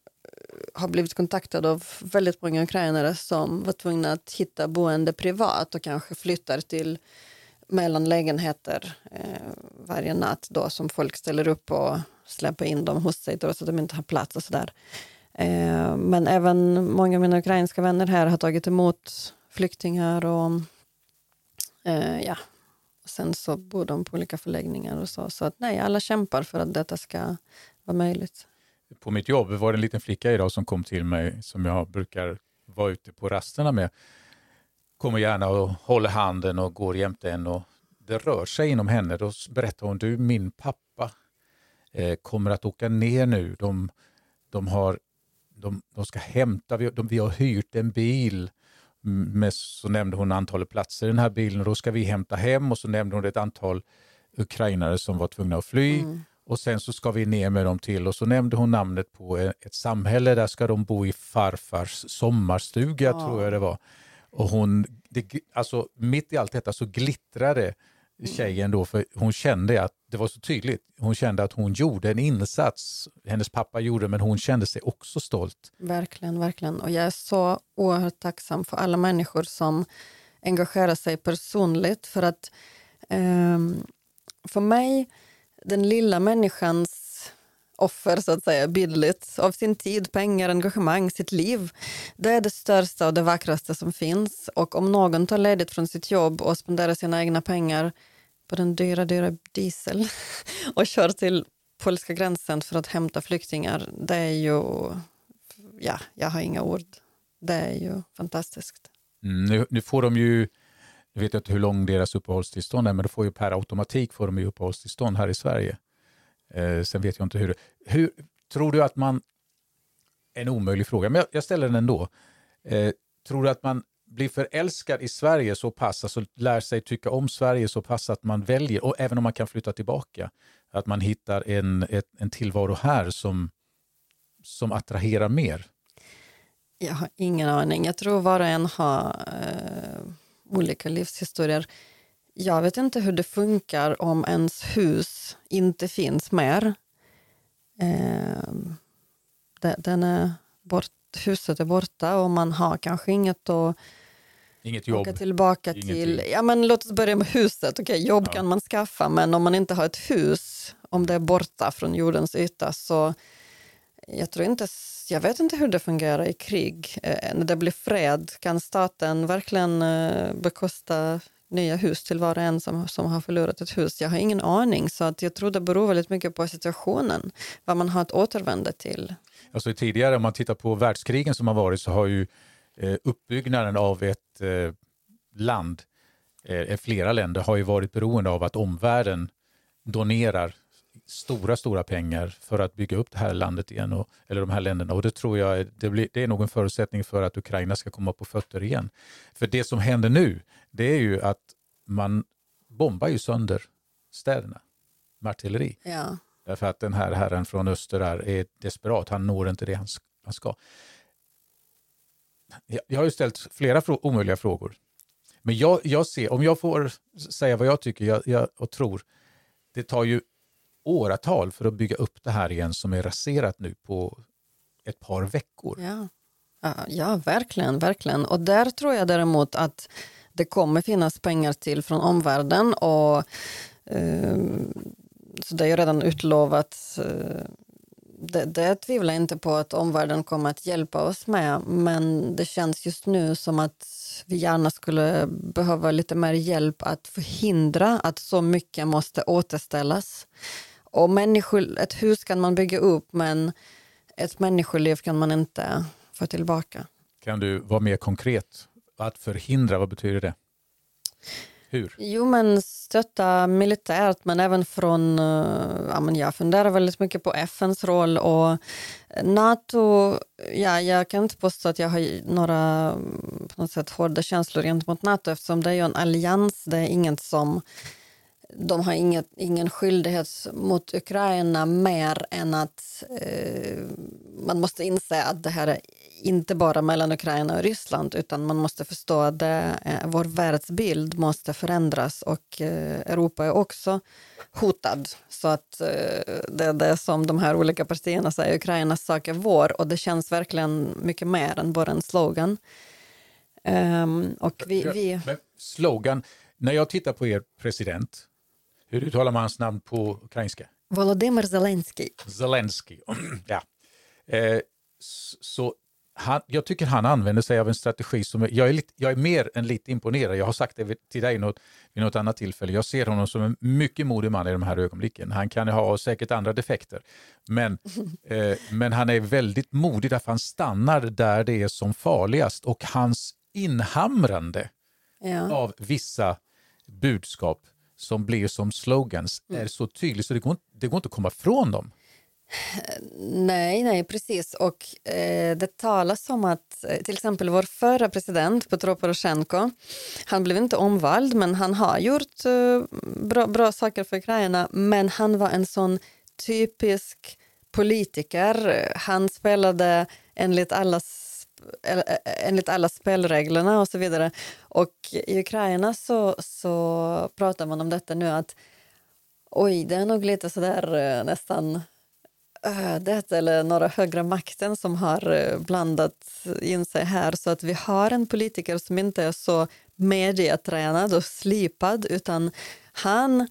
Speaker 2: har blivit kontaktad av väldigt många ukrainare som var tvungna att hitta boende privat och kanske flyttar till mellanlägenheter eh, varje natt då som folk ställer upp och släpper in dem hos sig trots att de inte har plats och sådär. Eh, men även många av mina ukrainska vänner här har tagit emot flyktingar och eh, ja, Sen så bor de på olika förläggningar och så. Så att nej, alla kämpar för att detta ska vara möjligt.
Speaker 1: På mitt jobb var det en liten flicka idag som kom till mig som jag brukar vara ute på rasterna med. Kommer gärna och håller handen och går jämte en och det rör sig inom henne. Då berättar hon, du min pappa eh, kommer att åka ner nu. De, de, har, de, de ska hämta, vi, de, vi har hyrt en bil med, så nämnde hon antalet platser i den här bilen och då ska vi hämta hem och så nämnde hon ett antal ukrainare som var tvungna att fly. Mm. Och sen så ska vi ner med dem till och så nämnde hon namnet på ett samhälle. Där ska de bo i farfars sommarstuga ja. tror jag det var. Och hon, det, alltså mitt i allt detta så glittrade. Mm. tjejen då, för hon kände att det var så tydligt. Hon kände att hon gjorde en insats. Hennes pappa gjorde men hon kände sig också stolt.
Speaker 2: Verkligen, verkligen. Och jag är så oerhört tacksam för alla människor som engagerar sig personligt. För att eh, för mig, den lilla människans offer, så att säga, bildligt, av sin tid, pengar, engagemang, sitt liv. Det är det största och det vackraste som finns. Och om någon tar ledigt från sitt jobb och spenderar sina egna pengar på den dyra, dyra diesel och kör till polska gränsen för att hämta flyktingar, det är ju... Ja, jag har inga ord. Det är ju fantastiskt.
Speaker 1: Mm, nu, nu, får de ju, jag vet inte hur lång deras uppehållstillstånd är, men de får ju per automatik får de ju uppehållstillstånd här i Sverige. Eh, sen vet jag inte hur, hur Tror du att man... En omöjlig fråga, men jag, jag ställer den ändå. Eh, tror du att man blir förälskad i Sverige så pass, alltså lär sig tycka om Sverige så pass att man väljer, och även om man kan flytta tillbaka, att man hittar en, ett, en tillvaro här som, som attraherar mer?
Speaker 2: Jag har ingen aning. Jag tror var och en har eh, olika livshistorier. Jag vet inte hur det funkar om ens hus inte finns mer. Eh, den är bort, huset är borta och man har kanske inget att
Speaker 1: Inget jobb.
Speaker 2: åka tillbaka Ingenting. till. Ja, men låt oss börja med huset. Okay, jobb ja. kan man skaffa, men om man inte har ett hus, om det är borta från jordens yta, så jag tror inte, jag vet inte hur det fungerar i krig. Eh, när det blir fred, kan staten verkligen eh, bekosta nya hus till var och en som, som har förlorat ett hus. Jag har ingen aning, så att jag tror det beror väldigt mycket på situationen, vad man har att återvända till.
Speaker 1: Alltså tidigare, om man tittar på världskrigen som har varit, så har ju eh, uppbyggnaden av ett eh, land, eh, flera länder, har ju varit beroende av att omvärlden donerar stora, stora pengar för att bygga upp det här landet igen, och, eller de här länderna. Och det tror jag det, blir, det är nog en förutsättning för att Ukraina ska komma på fötter igen. För det som händer nu, det är ju att man bombar ju sönder städerna med artilleri.
Speaker 2: Ja.
Speaker 1: Därför att den här herren från öster är, är desperat, han når inte det han, han ska. Jag har ju ställt flera frå omöjliga frågor. Men jag, jag ser, om jag får säga vad jag tycker jag, jag, och tror, det tar ju åratal för att bygga upp det här igen som är raserat nu på ett par veckor.
Speaker 2: Ja, ja verkligen, verkligen. Och där tror jag däremot att det kommer finnas pengar till från omvärlden och eh, så det är ju redan utlovat. Eh, det, det tvivlar jag inte på att omvärlden kommer att hjälpa oss med men det känns just nu som att vi gärna skulle behöva lite mer hjälp att förhindra att så mycket måste återställas. Och människor, ett hus kan man bygga upp men ett människoliv kan man inte få tillbaka.
Speaker 1: Kan du vara mer konkret? Att förhindra, vad betyder det? Hur?
Speaker 2: Jo, men stötta militärt, men även från... Eh, ja, men jag funderar väldigt mycket på FNs roll och Nato. Ja, jag kan inte påstå att jag har några på något sätt hårda känslor gentemot Nato eftersom det är ju en allians. Det är inget som de har inget, ingen skyldighet mot Ukraina mer än att eh, man måste inse att det här är inte bara mellan Ukraina och Ryssland utan man måste förstå att det, eh, vår världsbild måste förändras och eh, Europa är också hotad. Så att eh, det är det som de här olika partierna säger, Ukrainas sak är vår och det känns verkligen mycket mer än bara en slogan. Um, och vi, vi...
Speaker 1: slogan, när jag tittar på er president hur uttalar man hans namn på ukrainska?
Speaker 2: Volodymyr Zelensky.
Speaker 1: Zelensky, ja. Eh, så han, jag tycker han använder sig av en strategi som är, jag är, lite, jag är mer än lite imponerad. Jag har sagt det till dig något, vid något annat tillfälle. Jag ser honom som en mycket modig man i de här ögonblicken. Han kan ha säkert andra defekter, men, eh, men han är väldigt modig därför han stannar där det är som farligast och hans inhamrande ja. av vissa budskap som blir som slogans mm. är så tydligt så det går, det går inte att komma ifrån dem.
Speaker 2: Nej, nej, precis. Och eh, det talas om att eh, till exempel vår förra president Petro Poroshenko, han blev inte omvald men han har gjort eh, bra, bra saker för Ukraina men han var en sån typisk politiker. Han spelade enligt alla, eh, E-, e-, enligt alla spelreglerna och så vidare. Och i Ukraina så, så pratar man om detta nu att oj, det är nog lite sådär eh, nästan ödet eller några högre makten som har eh, blandat in sig här så att vi har en politiker som inte är så medietränad och slipad utan han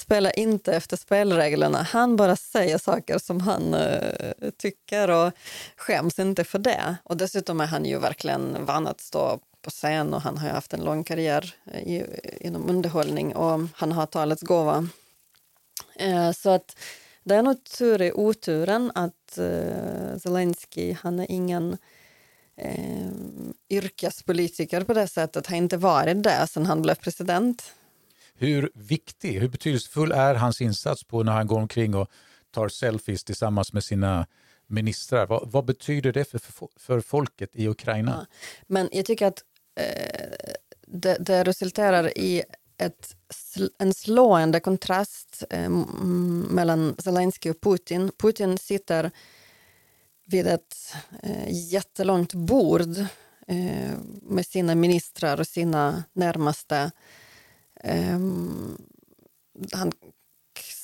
Speaker 2: spelar inte efter spelreglerna. Han bara säger saker som han uh, tycker och skäms inte för det. Och dessutom är han ju verkligen van att stå på scen och han har haft en lång karriär eh, i, inom underhållning och han har talets gåva. Uh, så att det är nog tur i oturen att uh, Zelensky, han är ingen uh, yrkespolitiker på det sättet, har inte varit det sedan han blev president.
Speaker 1: Hur viktig, hur betydelsefull är hans insats på när han går omkring och tar selfies tillsammans med sina ministrar? Vad, vad betyder det för, för folket i Ukraina? Ja,
Speaker 2: men jag tycker att eh, det, det resulterar i ett, en slående kontrast eh, mellan Zelensky och Putin. Putin sitter vid ett eh, jättelångt bord eh, med sina ministrar och sina närmaste. Eh, han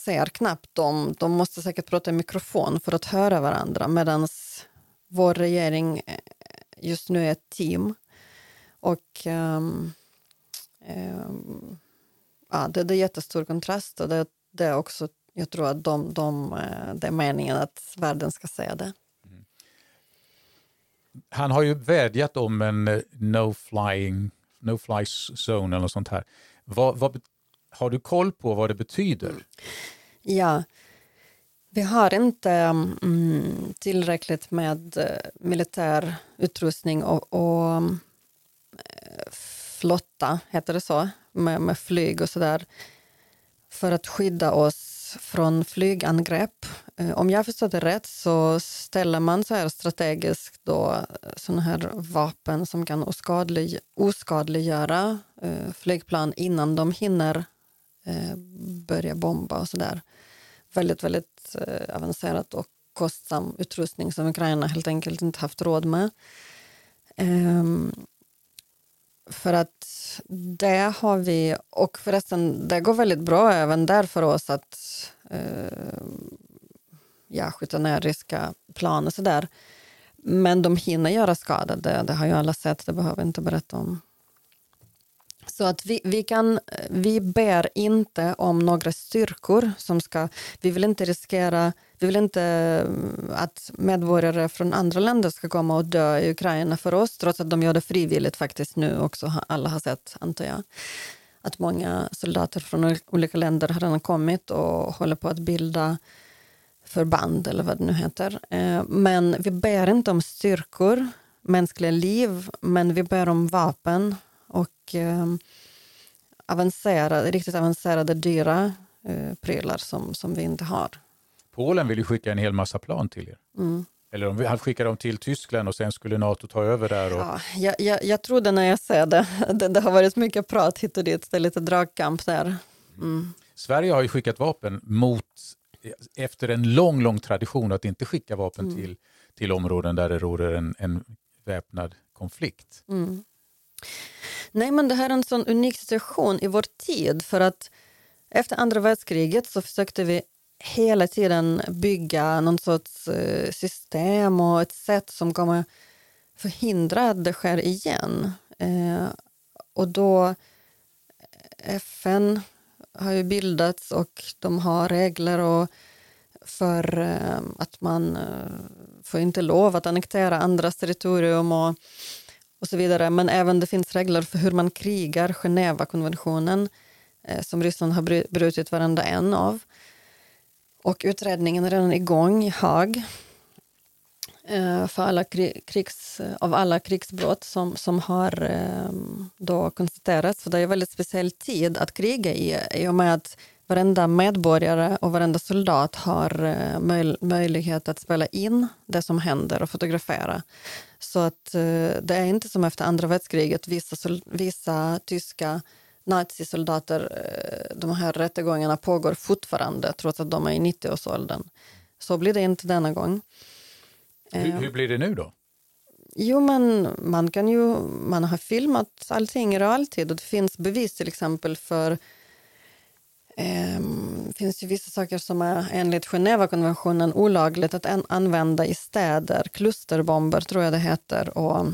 Speaker 2: ser knappt dem. De måste säkert prata i mikrofon för att höra varandra medan vår regering eh, just nu är ett team. Och um, um, ja, det, det är jättestor kontrast och det, det är också, jag tror att de, de, eh, det är meningen att världen ska se det. Mm.
Speaker 1: Han har ju vädjat om en eh, no flying, no fly zone eller något sånt här. Vad, vad, har du koll på vad det betyder?
Speaker 2: Ja, vi har inte mm, tillräckligt med eh, militär utrustning och, och mm, eh, flotta, heter det så, med, med flyg och sådär för att skydda oss från flygangrepp. Eh, om jag förstått det rätt så ställer man så här strategiskt då eh, sådana här vapen som kan oskadlig, oskadliggöra eh, flygplan innan de hinner eh, börja bomba och sådär. Väldigt, väldigt eh, avancerat och kostsam utrustning som Ukraina helt enkelt inte haft råd med. Um, för att det har vi, och förresten det går väldigt bra även där för oss att eh, ja, skjuta ner ryska plan och sådär. Men de hinner göra skada, det, det har ju alla sett, det behöver jag inte berätta om. Så att vi, vi, kan, vi ber inte om några styrkor som ska... Vi vill inte riskera... Vi vill inte eh, att medborgare från andra länder ska komma och dö i Ukraina för oss trots att de gör det frivilligt faktiskt nu också. Alla har sett, antar jag, att många soldater från olika länder har redan kommit och håller på att bilda förband eller vad det nu heter. Eh, men vi ber inte om styrkor, mänskliga liv, men vi ber om vapen och eh, avancerade, riktigt avancerade, dyra eh, prylar som, som vi inte har.
Speaker 1: Polen vill ju skicka en hel massa plan till er. Mm. Eller om han skickar dem till Tyskland och sen skulle Nato ta över där. Och...
Speaker 2: Ja, jag, jag, jag tror det när jag ser det. det. det. har varit mycket prat hit och dit, det är lite dragkamp där. Mm.
Speaker 1: Sverige har ju skickat vapen mot, efter en lång, lång tradition att inte skicka vapen mm. till, till områden där det råder en, en väpnad konflikt. Mm.
Speaker 2: Nej, men det här är en sån unik situation i vår tid för att efter andra världskriget så försökte vi hela tiden bygga någon sorts eh, system och ett sätt som kommer förhindra att det sker igen. Eh, och då FN har ju bildats och de har regler och för eh, att man eh, får inte lov att annektera andras territorium och, och så vidare. Men även det finns regler för hur man krigar, Genèvekonventionen eh, som Ryssland har brutit varenda en av. Och utredningen är redan igång i Haag Eh, för alla krigs, av alla krigsbrott som, som har ehm, då konstaterats. För det är en väldigt speciell tid att kriga i, i och med att varenda medborgare och varenda soldat har eh, möj möjlighet att spela in det som händer och fotografera. Så att eh, det är inte som efter andra världskriget, vissa, vissa tyska nazisoldater, de här rättegångarna pågår fortfarande trots att de är i 90-årsåldern. Så blir det inte denna gång.
Speaker 1: Hur, hur, blir det nu då?
Speaker 2: Jo, men man kan ju, man har filmat allting i realtid och det finns bevis till exempel för um, finns ju vissa saker som är enligt Genèvekonventionen olagligt att an använda i städer, klusterbomber tror jag det heter och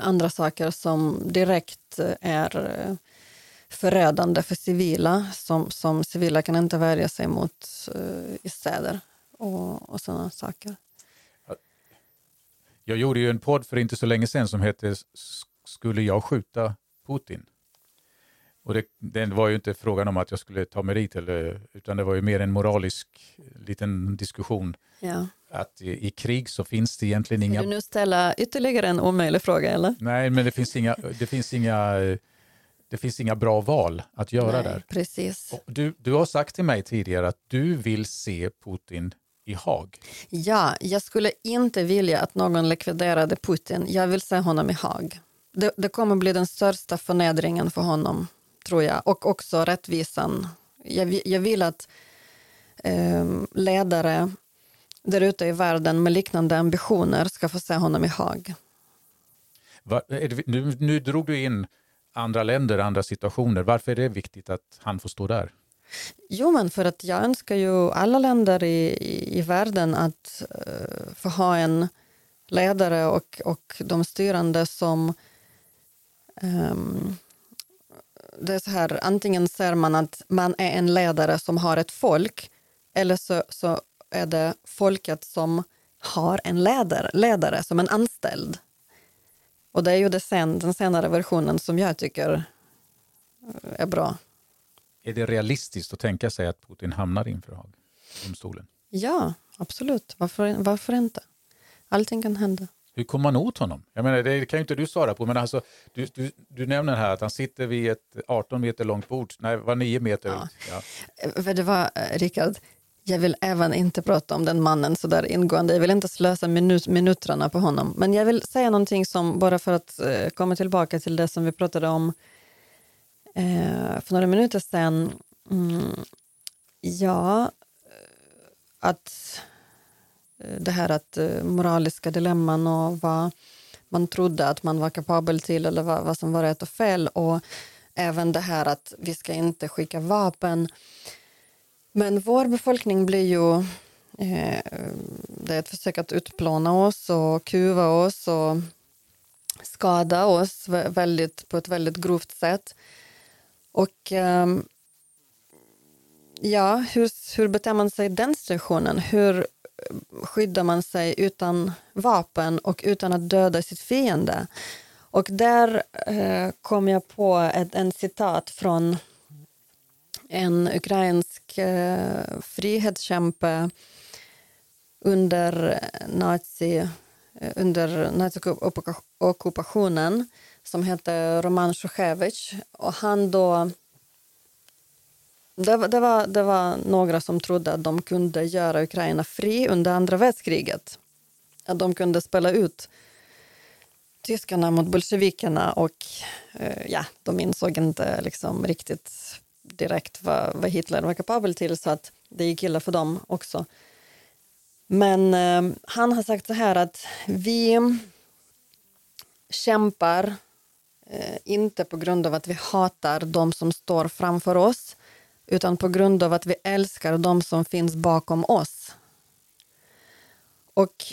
Speaker 2: andra saker som direkt är förödande för civila som, som civila kan inte värja sig mot uh, i städer och, och sådana saker.
Speaker 1: Jag gjorde ju en podd för inte så länge sedan som hette Skulle jag skjuta Putin? Och det, det var ju inte frågan om att jag skulle ta mig dit, eller, utan det var ju mer en moralisk liten diskussion.
Speaker 2: Ja.
Speaker 1: Att i, i, krig så finns det egentligen inga...
Speaker 2: Vill du nu ställa ytterligare en omöjlig fråga? eller?
Speaker 1: Nej, men det finns inga, det finns inga, det finns inga bra val att göra Nej, där.
Speaker 2: Precis.
Speaker 1: Och du, du har sagt till mig tidigare att du vill se Putin i Haag.
Speaker 2: Ja, jag skulle inte vilja att någon likviderade Putin. Jag vill se honom i Haag. Det, det kommer bli den största förnedringen för honom, tror jag. Och också rättvisan. Jag, jag vill att eh, ledare där ute i världen med liknande ambitioner ska få se honom i Haag.
Speaker 1: Det, nu, nu drog du in andra länder, andra situationer. Varför är det viktigt att han får stå där?
Speaker 2: Jo, men för att jag önskar ju alla länder i, i, i världen att uh, få ha en ledare och, och de styrande som um, det är så här, antingen ser man att man är en ledare som har ett folk eller så, så är det folket som har en ledare, ledare som en anställd. Och det är ju det sen, den senare versionen som jag tycker är bra.
Speaker 1: Är det realistiskt att tänka sig att Putin hamnar inför Haag-domstolen?
Speaker 2: Ja, absolut. Varför, varför inte? Allting kan hända.
Speaker 1: Hur kommer man åt honom? Jag menar, det kan ju inte du svara på, men alltså, du, du, du nämner här att han sitter vid ett 18 meter långt bord, nej, var 9 meter. Ja.
Speaker 2: Ja. Det var, eh, Rickard, jag vill även inte prata om den mannen så där ingående. Jag vill inte slösa minut, minuterna på honom. Men jag vill säga någonting som, bara för att eh, komma tillbaka till det som vi pratade om eh, för några minuter sedan. Mm, ja, att eh, det här att eh, moraliska dilemman och vad man trodde att man var kapabel till eller vad, vad som var rätt och fel och även det här att vi ska inte skicka vapen. Men vår befolkning blir ju eh, det är ett försök att utplåna oss och kuva oss och skada oss väldigt, på ett väldigt grovt sätt. Och um, ja, hur, hur beter man sig i den situationen? Hur eh, skyddar man sig utan vapen och utan att döda sitt fiende? Och där eh, kom jag på ett en citat från en ukrainsk eh, frihetskämpe under nazi eh, under naziockupationen som hette Roman Sjuchevich. Och han då... Det, det, var, det var några som trodde att de kunde göra Ukraina fri under andra världskriget. Att de kunde spela ut tyskarna mot bolsjevikerna och eh, ja, de insåg inte liksom riktigt direkt vad, vad Hitler var kapabel till så att det gick illa för dem också. Men eh, han har sagt så här att vi kämpar Eh, inte på grund av att vi hatar de som står framför oss utan på grund av att vi älskar de som finns bakom oss. Och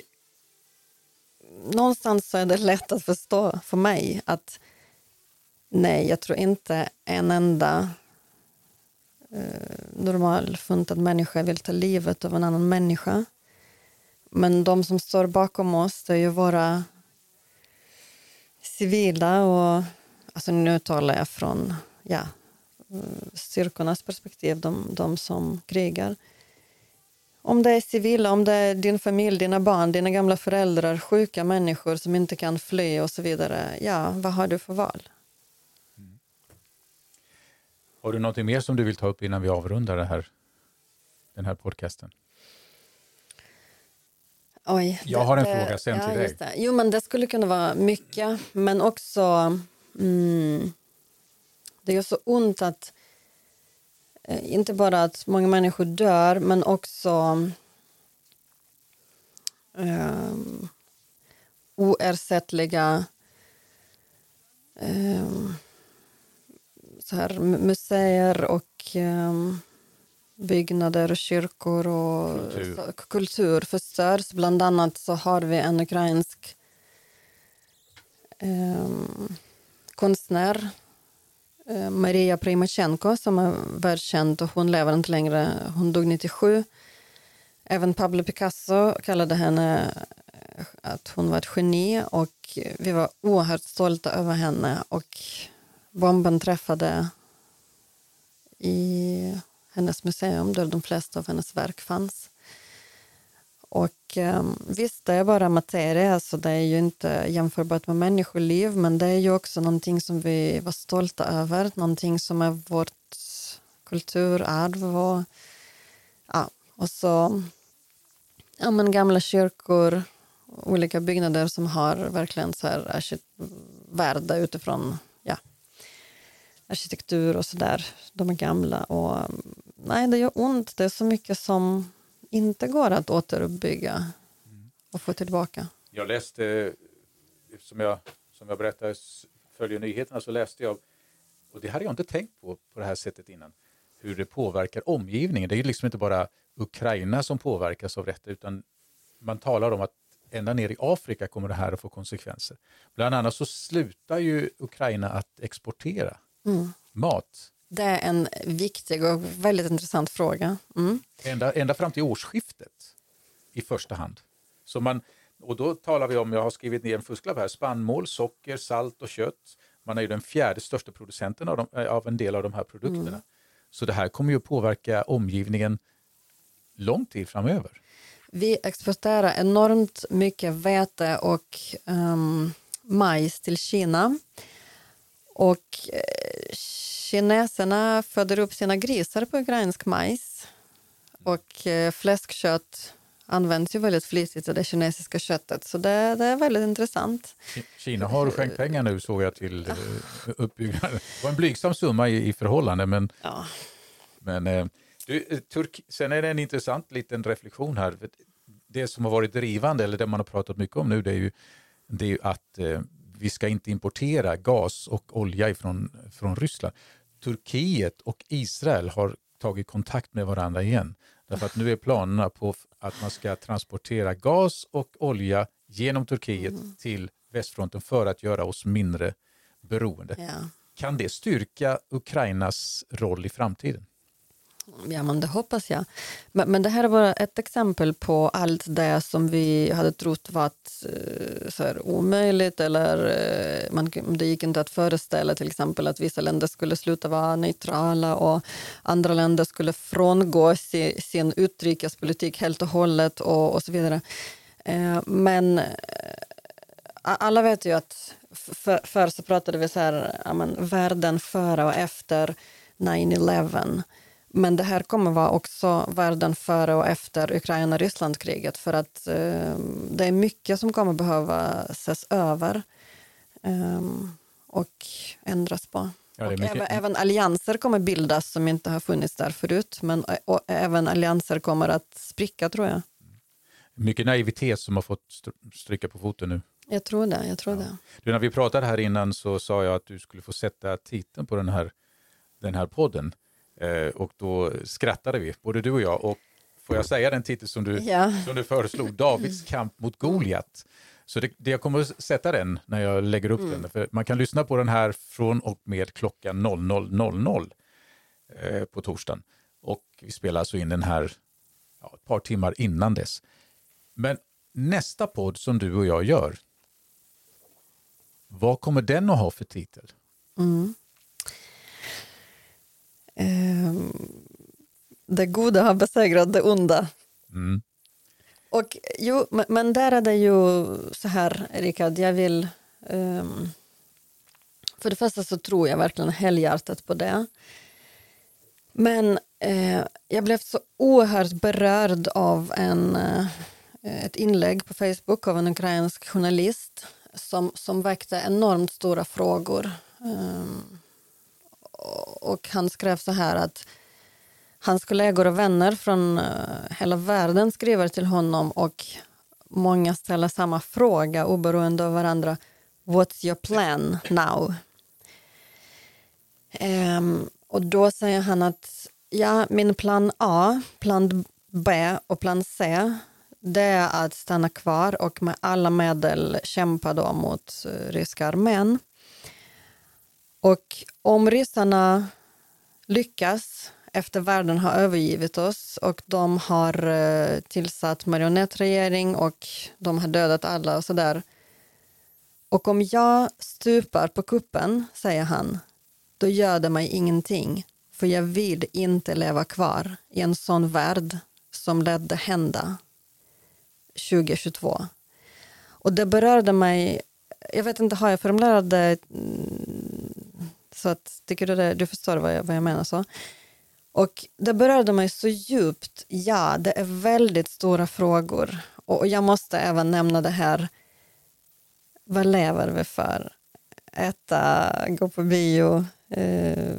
Speaker 2: någonstans så är det lätt att förstå för mig att nej, jag tror inte en enda eh, normalfuntad människa vill ta livet av en annan människa. men de som står bakom oss, det är ju våra civila och alltså nu talar jag från ja, styrkornas perspektiv, de, de som krigar. Om det är civila, om det är din familj, dina barn, dina gamla föräldrar, sjuka människor som inte kan fly och så vidare. Ja, vad har du för val? Mm.
Speaker 1: Har du något mer som du vill ta upp innan vi avrundar det här, den här podcasten?
Speaker 2: Oj,
Speaker 1: jag har en det, fråga sen ja, till dig.
Speaker 2: Det. Jo, men det skulle kunna vara mycket, men också... Mm, det är så ont att... Eh, inte bara att många människor dör, men också... Eh, oersättliga eh, så här, museer och eh, byggnader, kyrkor och kultur. kultur förstörs. Bland annat så har vi en ukrainsk eh, konstnär, eh, Maria Primachenko, som är världskänd och hon lever inte längre. Hon dog 97. Även Pablo Picasso kallade henne eh, att hon var ett geni och vi var oerhört stolta över henne och bomben träffade i hennes museum där de flesta av hennes verk fanns. Och um, visst, det är bara materia, alltså det är ju inte jämförbart med människoliv, men det är ju också någonting som vi var stolta över, någonting som är vårt kulturarv och, ja, och så ja, men gamla kyrkor, olika byggnader som har verkligen så här värde utifrån ja, arkitektur och sådär. De är gamla och nej, det gör ont. Det är så mycket som inte går att återuppbygga och få tillbaka.
Speaker 1: Jag läste, som jag, som jag berättade, följer nyheterna, så läste jag, och det hade jag inte tänkt på på det här sättet innan, hur det påverkar omgivningen. Det är ju liksom inte bara Ukraina som påverkas av detta, utan man talar om att ända ner i Afrika kommer det här att få konsekvenser. Bland annat så slutar ju Ukraina att exportera mm. mat
Speaker 2: det är en viktig och väldigt intressant fråga. Mm.
Speaker 1: Ända, ända fram till årsskiftet i första hand. Så man, och då talar vi om, jag har skrivit ner en fusklapp här, spannmål, socker, salt och kött. Man är ju den fjärde största producenten av, de, eh, av en del av de här produkterna. Mm. Så det här kommer ju påverka omgivningen lång tid framöver.
Speaker 2: Vi exporterar enormt mycket vete och um, majs till Kina. Och eh, Kineserna föder upp sina grisar på ukrainsk majs och eh, fläskkött används ju väldigt flitigt det kinesiska köttet, så det, det, är väldigt intressant.
Speaker 1: Kina har skänkt pengar nu såg jag till ja. Eh, uppbyggnaden. Det var en blygsam summa i, i förhållande, men, ja. men du, Turk, sen är det en intressant liten reflektion här. Det som har varit drivande, eller det man har pratat mycket om nu, det är ju, det är ju att vi ska inte importera gas och olja ifrån, från Ryssland. Turkiet och Israel har tagit kontakt med varandra igen. Därför att nu är planerna på att man ska transportera gas och olja genom Turkiet mm. till västfronten för att göra oss mindre beroende. Ja. Kan det styrka Ukrainas roll i framtiden?
Speaker 2: Ja, men det hoppas jag. Men, men det här är bara ett exempel på allt det som vi hade trott var eh, så här, omöjligt eller eh, man, det gick inte att föreställa till exempel att vissa länder skulle sluta vara neutrala och andra länder skulle frångå sin, sin utrikespolitik helt och hållet och, och så vidare. Eh, men alla vet ju att för, förr så pratade vi så här, ja, men, världen före och efter 9-11 men det här kommer vara också världen före och efter Ukraina-Ryssland-kriget för att eh, det är mycket som kommer behöva ses över eh, och ändras på. Ja, och även, även, allianser kommer bildas som inte har funnits där förut, men och även allianser kommer att spricka tror jag.
Speaker 1: Mycket naivitet som har fått stryka på foten nu.
Speaker 2: Jag tror det. Jag tror ja. det.
Speaker 1: Du, när vi pratade här innan så sa jag att du skulle få sätta titeln på den här, den här podden. Eh, och då skrattade vi, både du och jag. Och får jag säga den titel som du, ja. som du föreslog, Davids kamp mot Goliat. Så det, det, jag kommer att sätta den när jag lägger upp mm. den. För man kan lyssna på den här från och med klockan 00.00 eh, på torsdagen. Och vi spelar alltså in den här ja, ett par timmar innan dess. Men nästa podd som du och jag gör, vad kommer den att ha för titel?
Speaker 2: Mm. Um, det goda har besegrat det onda.
Speaker 1: Mm.
Speaker 2: Och jo, men där är det ju så här, Rickard, jag vill... Um, för det första så tror jag verkligen helhjärtat på det. Men eh, jag blev så oerhört berörd av en, eh, ett inlägg på Facebook av en ukrainsk journalist som, som väckte enormt stora frågor. Um, och han skrev så här att hans kollegor och vänner från eh, hela världen skriver till honom och många ställer samma fråga oberoende av varandra. What's your plan now? Um, och då säger han att ja, min plan A, plan B och plan C det är att stanna kvar och med alla medel kämpa då mot eh, ryska armén. Och om ryssarna lyckas efter världen har övergivit oss och de har eh, tillsatt marionettregering och de har dödat alla och sådär. Och om jag stupar på kuppen, säger han, då gör det mig ingenting för jag vill inte leva kvar i en sån värld som ledde hända 2022. Och det berörde mig, jag vet inte, har jag formulerat det mm, så att, tycker du det, du förstår vad jag, vad jag menar så? Och det berörde mig så djupt, ja, det är väldigt stora frågor. Och jag måste även nämna det här, vad lever vi för? Äta, gå på bio, eh,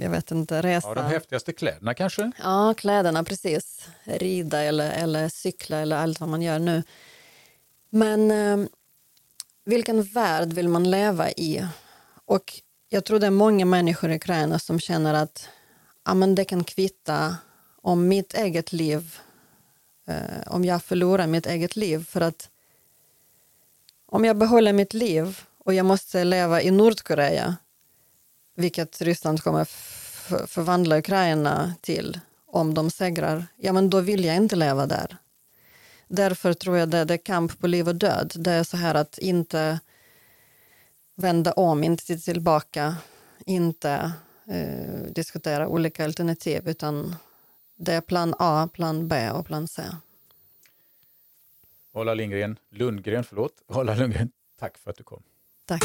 Speaker 2: jag vet inte, resa.
Speaker 1: Ja, de häftigaste kläderna kanske?
Speaker 2: Ja, kläderna precis. Rida eller, eller cykla eller allt vad man gör nu. Men eh, vilken värld vill man leva i? Och jag tror det är många människor i Ukraina som känner att ja, men det kan kvitta om mitt eget liv, eh, om jag förlorar mitt eget liv. För att om jag behåller mitt liv och jag måste leva i Nordkorea vilket Ryssland kommer förvandla Ukraina till om de segrar, ja men då vill jag inte leva där. Därför tror jag det, det är kamp på liv och död. Det är så här att inte vända om, inte tillbaka, inte eh, diskutera olika alternativ utan det är plan A, plan B och plan C.
Speaker 1: Ola Lindgren, Lundgren, förlåt. Ola Lundgren, tack för att du kom.
Speaker 2: Tack.